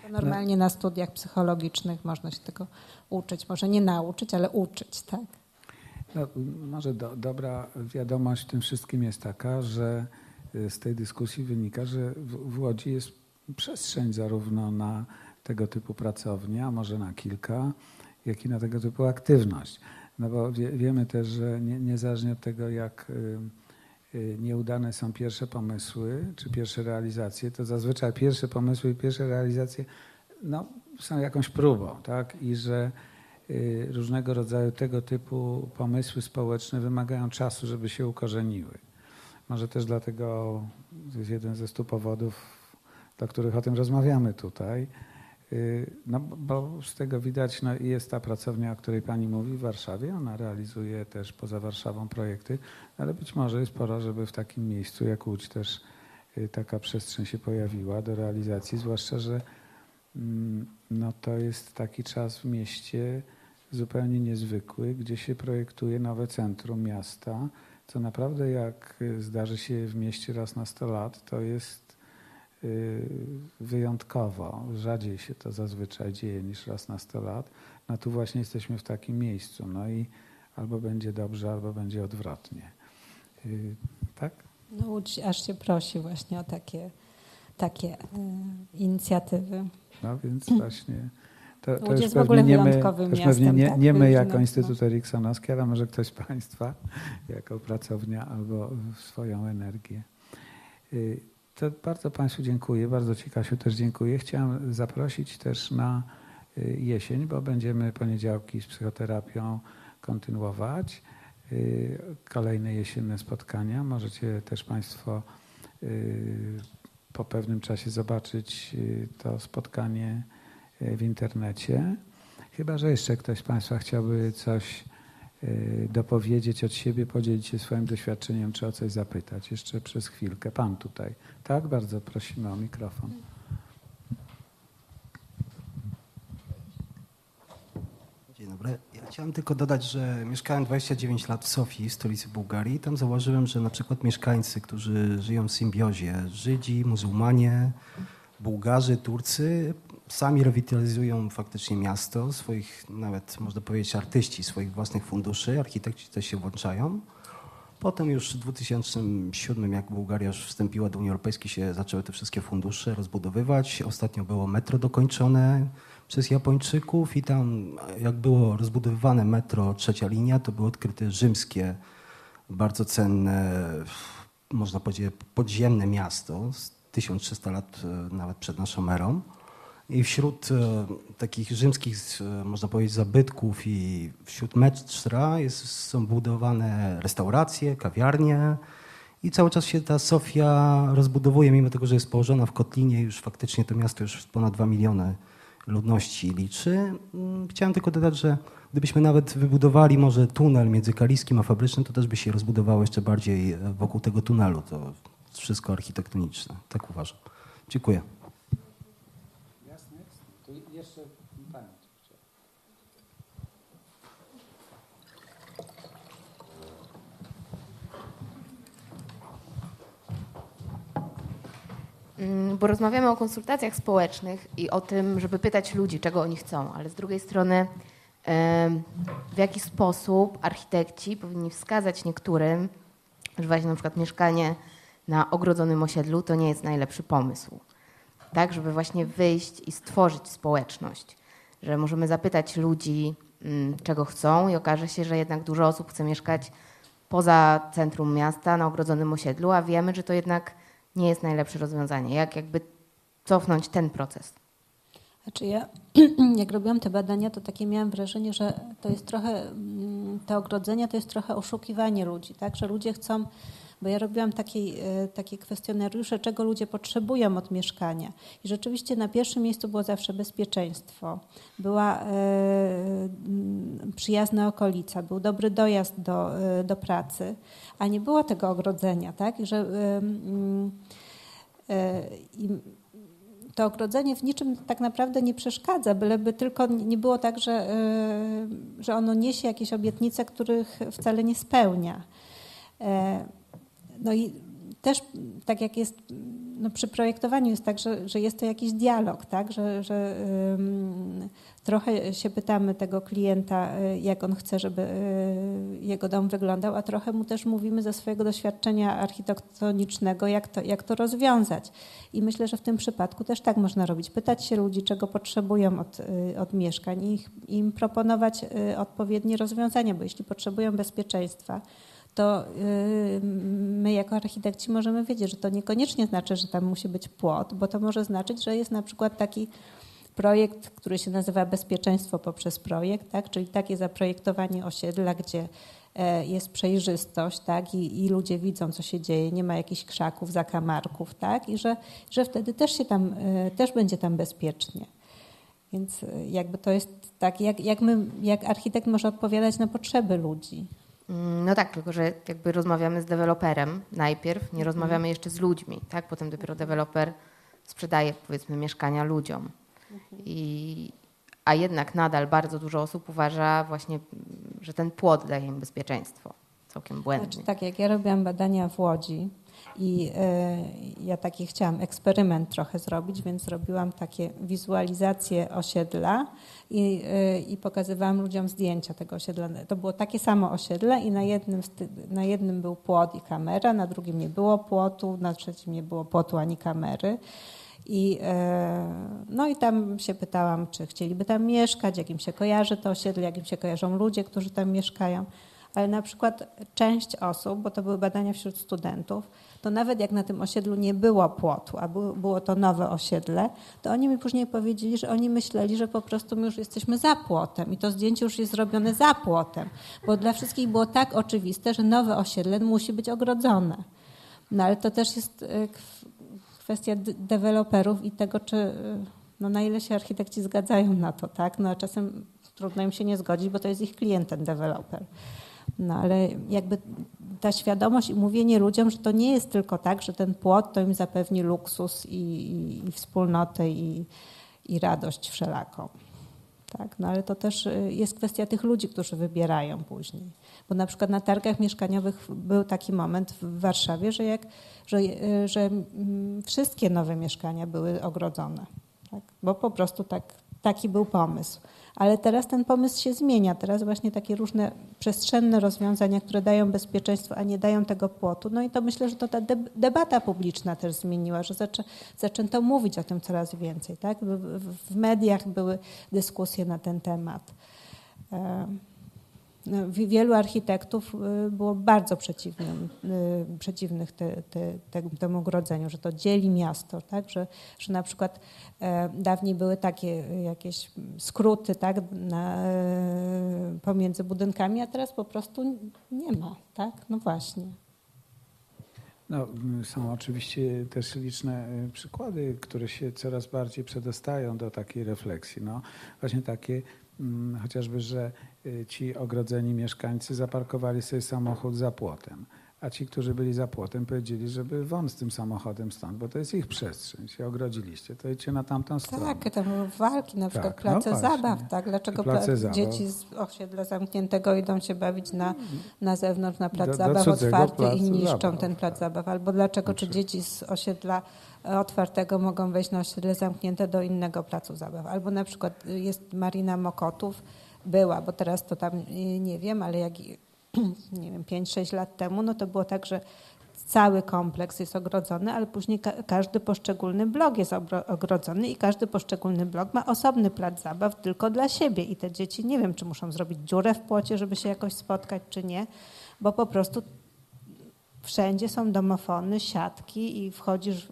To normalnie na studiach psychologicznych można się tego uczyć. Może nie nauczyć, ale uczyć, tak? No, może do, dobra wiadomość w tym wszystkim jest taka, że y, z tej dyskusji wynika, że w, w Łodzi jest przestrzeń zarówno na tego typu pracownie, a może na kilka, jak i na tego typu aktywność. No bo wie, wiemy też, że nie, niezależnie od tego, jak y, y, nieudane są pierwsze pomysły czy pierwsze realizacje, to zazwyczaj pierwsze pomysły i pierwsze realizacje no, są jakąś próbą, tak? I że y, różnego rodzaju tego typu pomysły społeczne wymagają czasu, żeby się ukorzeniły. Może też dlatego to jest jeden ze stu powodów, dla których o tym rozmawiamy tutaj. Y, No, bo z tego widać, no, jest ta pracownia, o której Pani mówi w Warszawie. Ona realizuje też poza Warszawą projekty, ale być może jest pora, żeby w takim miejscu jak Łódź też y, taka przestrzeń się pojawiła do realizacji, zwłaszcza, że mm, no, to jest taki czas w mieście zupełnie niezwykły, gdzie się projektuje nowe centrum miasta, co naprawdę jak y, zdarzy się w mieście raz na 100 lat, to jest wyjątkowo. Rzadziej się to zazwyczaj dzieje niż raz na 100 lat. No tu właśnie jesteśmy w takim miejscu. No i albo będzie dobrze, albo będzie odwrotnie. Y, Tak? No Łódź aż się prosi właśnie o takie, takie y, inicjatywy. No więc (clears throat) właśnie. To, to Łódź jest w ogóle nie my, już pewnie miastem, nie, tak? nie my jako. Instytut Eriksonowski, ale może ktoś z Państwa (laughs) jako pracownia albo swoją energię. To bardzo Państwu dziękuję, bardzo Ci Kasiu też dziękuję. Chciałem zaprosić też na y, jesień, bo będziemy poniedziałki z psychoterapią kontynuować. Y, Kolejne jesienne spotkania. Możecie też Państwo y, po pewnym czasie zobaczyć to spotkanie w internecie. Chyba, że jeszcze ktoś z Państwa chciałby coś dopowiedzieć od siebie, podzielić się swoim doświadczeniem, czy o coś zapytać. Jeszcze przez chwilkę. Pan tutaj. Tak, bardzo prosimy o mikrofon. Dzień dobry. Ja chciałem tylko dodać, że mieszkałem 29 lat w Sofii, stolicy Bułgarii. Tam zauważyłem, że na przykład mieszkańcy, którzy żyją w symbiozie, Żydzi, muzułmanie, Bułgarzy, Turcy, sami rewitalizują faktycznie miasto, swoich nawet można powiedzieć artyści, swoich własnych funduszy, architekci też się włączają. Potem już w 2007, jak Bułgaria już wstąpiła do Unii Europejskiej, się zaczęły te wszystkie fundusze rozbudowywać. Ostatnio było metro dokończone przez Japończyków i tam jak było rozbudowywane metro trzecia linia, to były odkryte rzymskie, bardzo cenne, można powiedzieć podziemne miasto, z 1300 lat e, nawet przed naszą erą. I wśród e, takich rzymskich, e, można powiedzieć, zabytków i wśród metra jest, są budowane restauracje, kawiarnie i cały czas się ta Sofia rozbudowuje, mimo tego, że jest położona w kotlinie, już faktycznie to miasto już ponad 2 miliony ludności liczy. Mm, Chciałem tylko dodać, że gdybyśmy nawet wybudowali może tunel między Kaliskim a Fabrycznym, to też by się rozbudowało jeszcze bardziej e, wokół tego tunelu. To wszystko architektoniczne. Tak uważam. Dziękuję. Jasne? Tu jeszcze pani. Mm, Bo rozmawiamy o konsultacjach społecznych i o tym, żeby pytać ludzi, czego oni chcą, ale z drugiej strony, w jaki sposób architekci powinni wskazać niektórym, że właśnie na przykład mieszkanie na ogrodzonym osiedlu to nie jest najlepszy pomysł. Tak, żeby właśnie wyjść i stworzyć społeczność, że możemy zapytać ludzi, mm, czego chcą i okaże się, że jednak dużo osób chce mieszkać poza centrum miasta, na ogrodzonym osiedlu, a wiemy, że to jednak nie jest najlepsze rozwiązanie. Jak jakby cofnąć ten proces? Znaczy ja, (clears throat) jak robiłam te badania, to takie miałam wrażenie, że to jest trochę, mm, te ogrodzenia to jest trochę oszukiwanie ludzi, tak? Że ludzie chcą, bo ja robiłam takie, e, takie kwestionariusze, czego ludzie potrzebują od mieszkania. I rzeczywiście na pierwszym miejscu było zawsze bezpieczeństwo, była e, przyjazna okolica, był dobry dojazd do, e, do pracy, a nie było tego ogrodzenia, tak? I że i to ogrodzenie w niczym tak naprawdę nie przeszkadza, byleby tylko nie było tak, że, że ono niesie jakieś obietnice, których wcale nie spełnia. No i też tak jak jest no przy projektowaniu jest tak, że, że jest to jakiś dialog, tak? że, że ym, trochę się pytamy tego klienta, y, jak on chce, żeby y, jego dom wyglądał, a trochę mu też mówimy ze swojego doświadczenia architektonicznego, jak to, jak to rozwiązać. I myślę, że w tym przypadku też tak można robić. Pytać się ludzi, czego potrzebują od, y, od mieszkań i im proponować odpowiednie rozwiązania, bo jeśli potrzebują bezpieczeństwa, to y, my jako architekci możemy wiedzieć, że to niekoniecznie znaczy, że tam musi być płot, bo to może znaczyć, że jest na przykład taki projekt, który się nazywa Bezpieczeństwo poprzez projekt, tak? czyli takie zaprojektowanie osiedla, gdzie e, jest przejrzystość tak? I, i ludzie widzą, co się dzieje, nie ma jakichś krzaków, zakamarków tak? i że, że wtedy też, się tam, e, też będzie tam bezpiecznie. Więc e, jakby to jest tak, jak, jak, my, jak architekt może odpowiadać na potrzeby ludzi. Mm, No tak, tylko że jakby rozmawiamy z deweloperem najpierw, Mhm. nie rozmawiamy jeszcze z ludźmi, tak? Potem dopiero deweloper sprzedaje powiedzmy mieszkania ludziom. Mhm. I, a jednak nadal bardzo dużo osób uważa właśnie, że ten płot daje im bezpieczeństwo. Całkiem błędnie. Znaczy, tak, jak ja robiłam badania w Łodzi i e, ja taki chciałam eksperyment trochę zrobić, więc zrobiłam takie wizualizacje osiedla i, e, i pokazywałam ludziom zdjęcia tego osiedla. To było takie samo osiedle i na jednym, na jednym był płot i kamera, na drugim nie było płotu, na trzecim nie było płotu ani kamery. I, e, no i tam się pytałam, czy chcieliby tam mieszkać, jak im się kojarzy to osiedle, jak im się kojarzą ludzie, którzy tam mieszkają. Ale na przykład część osób, bo to były badania wśród studentów, to nawet jak na tym osiedlu nie było płotu, a było, to nowe osiedle, to oni mi później powiedzieli, że oni myśleli, że po prostu my już jesteśmy za płotem i to zdjęcie już jest zrobione za płotem, bo dla wszystkich było tak oczywiste, że nowe osiedle musi być ogrodzone. No ale to też jest y, kw- kwestia deweloperów i tego, czy y, no, na ile się architekci zgadzają na to, tak? No a czasem trudno im się nie zgodzić, bo to jest ich klient, ten deweloper. No ale jakby ta świadomość i mówienie ludziom, że to nie jest tylko tak, że ten płot to im zapewni luksus i, i, i wspólnotę i, i radość wszelaką. Tak, no ale to też y, jest kwestia tych ludzi, którzy wybierają później. Bo na przykład na targach mieszkaniowych był taki moment w Warszawie, że, jak, że, y, że mm, wszystkie nowe mieszkania były ogrodzone. Tak? Bo po prostu tak, taki był pomysł. Ale teraz ten pomysł się zmienia. Teraz właśnie takie różne przestrzenne rozwiązania, które dają bezpieczeństwo, a nie dają tego płotu. No i to myślę, że to ta deb- debata publiczna też zmieniła, że zaczę, zaczęto mówić o tym coraz więcej. Tak? W, mediach były dyskusje na ten temat. Wielu architektów y, było bardzo przeciwnym, y, przeciwnych te, te, te, temu ogrodzeniu, że to dzieli miasto, tak? że, że na przykład e, dawniej były takie jakieś skróty tak? Na, e, pomiędzy budynkami, a teraz po prostu nie ma. Tak? No właśnie. No, są oczywiście też liczne e, przykłady, które się coraz bardziej przedostają do takiej refleksji. No, właśnie takie chociażby, że e, ci ogrodzeni mieszkańcy zaparkowali sobie samochód za płotem, a ci, którzy byli za płotem, powiedzieli, żeby won z tym samochodem stąd, bo to jest ich przestrzeń. Się ogrodziliście, to idźcie na tamtą stronę. Tak, tam były walki, na przykład Tak, no place właśnie. zabaw. Tak? Dlaczego zabaw. dzieci z osiedla zamkniętego idą się bawić na, na zewnątrz, na plac Do- do zabaw otwarty i niszczą zabaw, ten plac tak. zabaw? Albo dlaczego czy Znaczy- dzieci z osiedla otwartego mogą wejść na osiedle zamknięte do innego placu zabaw? Albo na przykład jest Marina Mokotów, była, bo teraz to tam y, nie wiem, ale jak (clears throat) nie wiem, 5-6 lat temu, no to było tak, że cały kompleks jest ogrodzony, ale później ka- każdy poszczególny blok jest ogrodzony i każdy poszczególny blok ma osobny plac zabaw tylko dla siebie. I te dzieci nie wiem, czy muszą zrobić dziurę w płocie, żeby się jakoś spotkać, czy nie, bo po prostu wszędzie są domofony, siatki i wchodzisz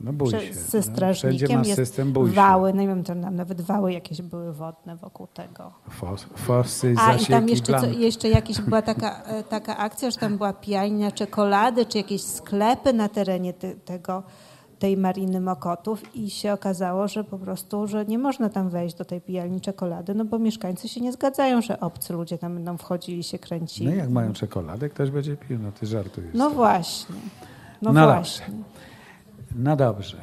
No bój się. ze no. strażnikiem, jest system bój wały, no nie wiem, to nam nawet wały jakieś były wodne wokół tego. Fos, fosy, A i tam jeszcze, co, jeszcze jakaś była taka, e, taka akcja, że tam była pijalnia czekolady, czy jakieś sklepy na terenie te, tego, tej Mariny Mokotów i się okazało, że po prostu, że nie można tam wejść do tej pijalni czekolady, no bo mieszkańcy się nie zgadzają, że obcy ludzie tam będą wchodzili, się kręcili. No jak mają czekoladę, ktoś będzie pił, no ty żartujesz. No właśnie. No, No właśnie. No dobrze.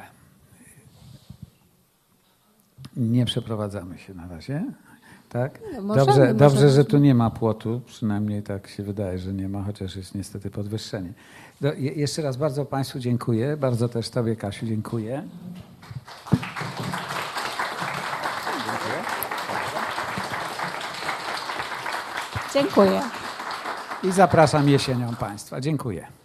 Nie przeprowadzamy się na razie. Tak? No, możemy, dobrze, dobrze, możemy. że tu nie ma płotu, przynajmniej tak się wydaje, że nie ma, chociaż jest niestety podwyższenie. Do, je, jeszcze raz bardzo Państwu dziękuję, bardzo też Tobie Kasiu dziękuję. Dziękuję. I zapraszam jesienią Państwa. Dziękuję.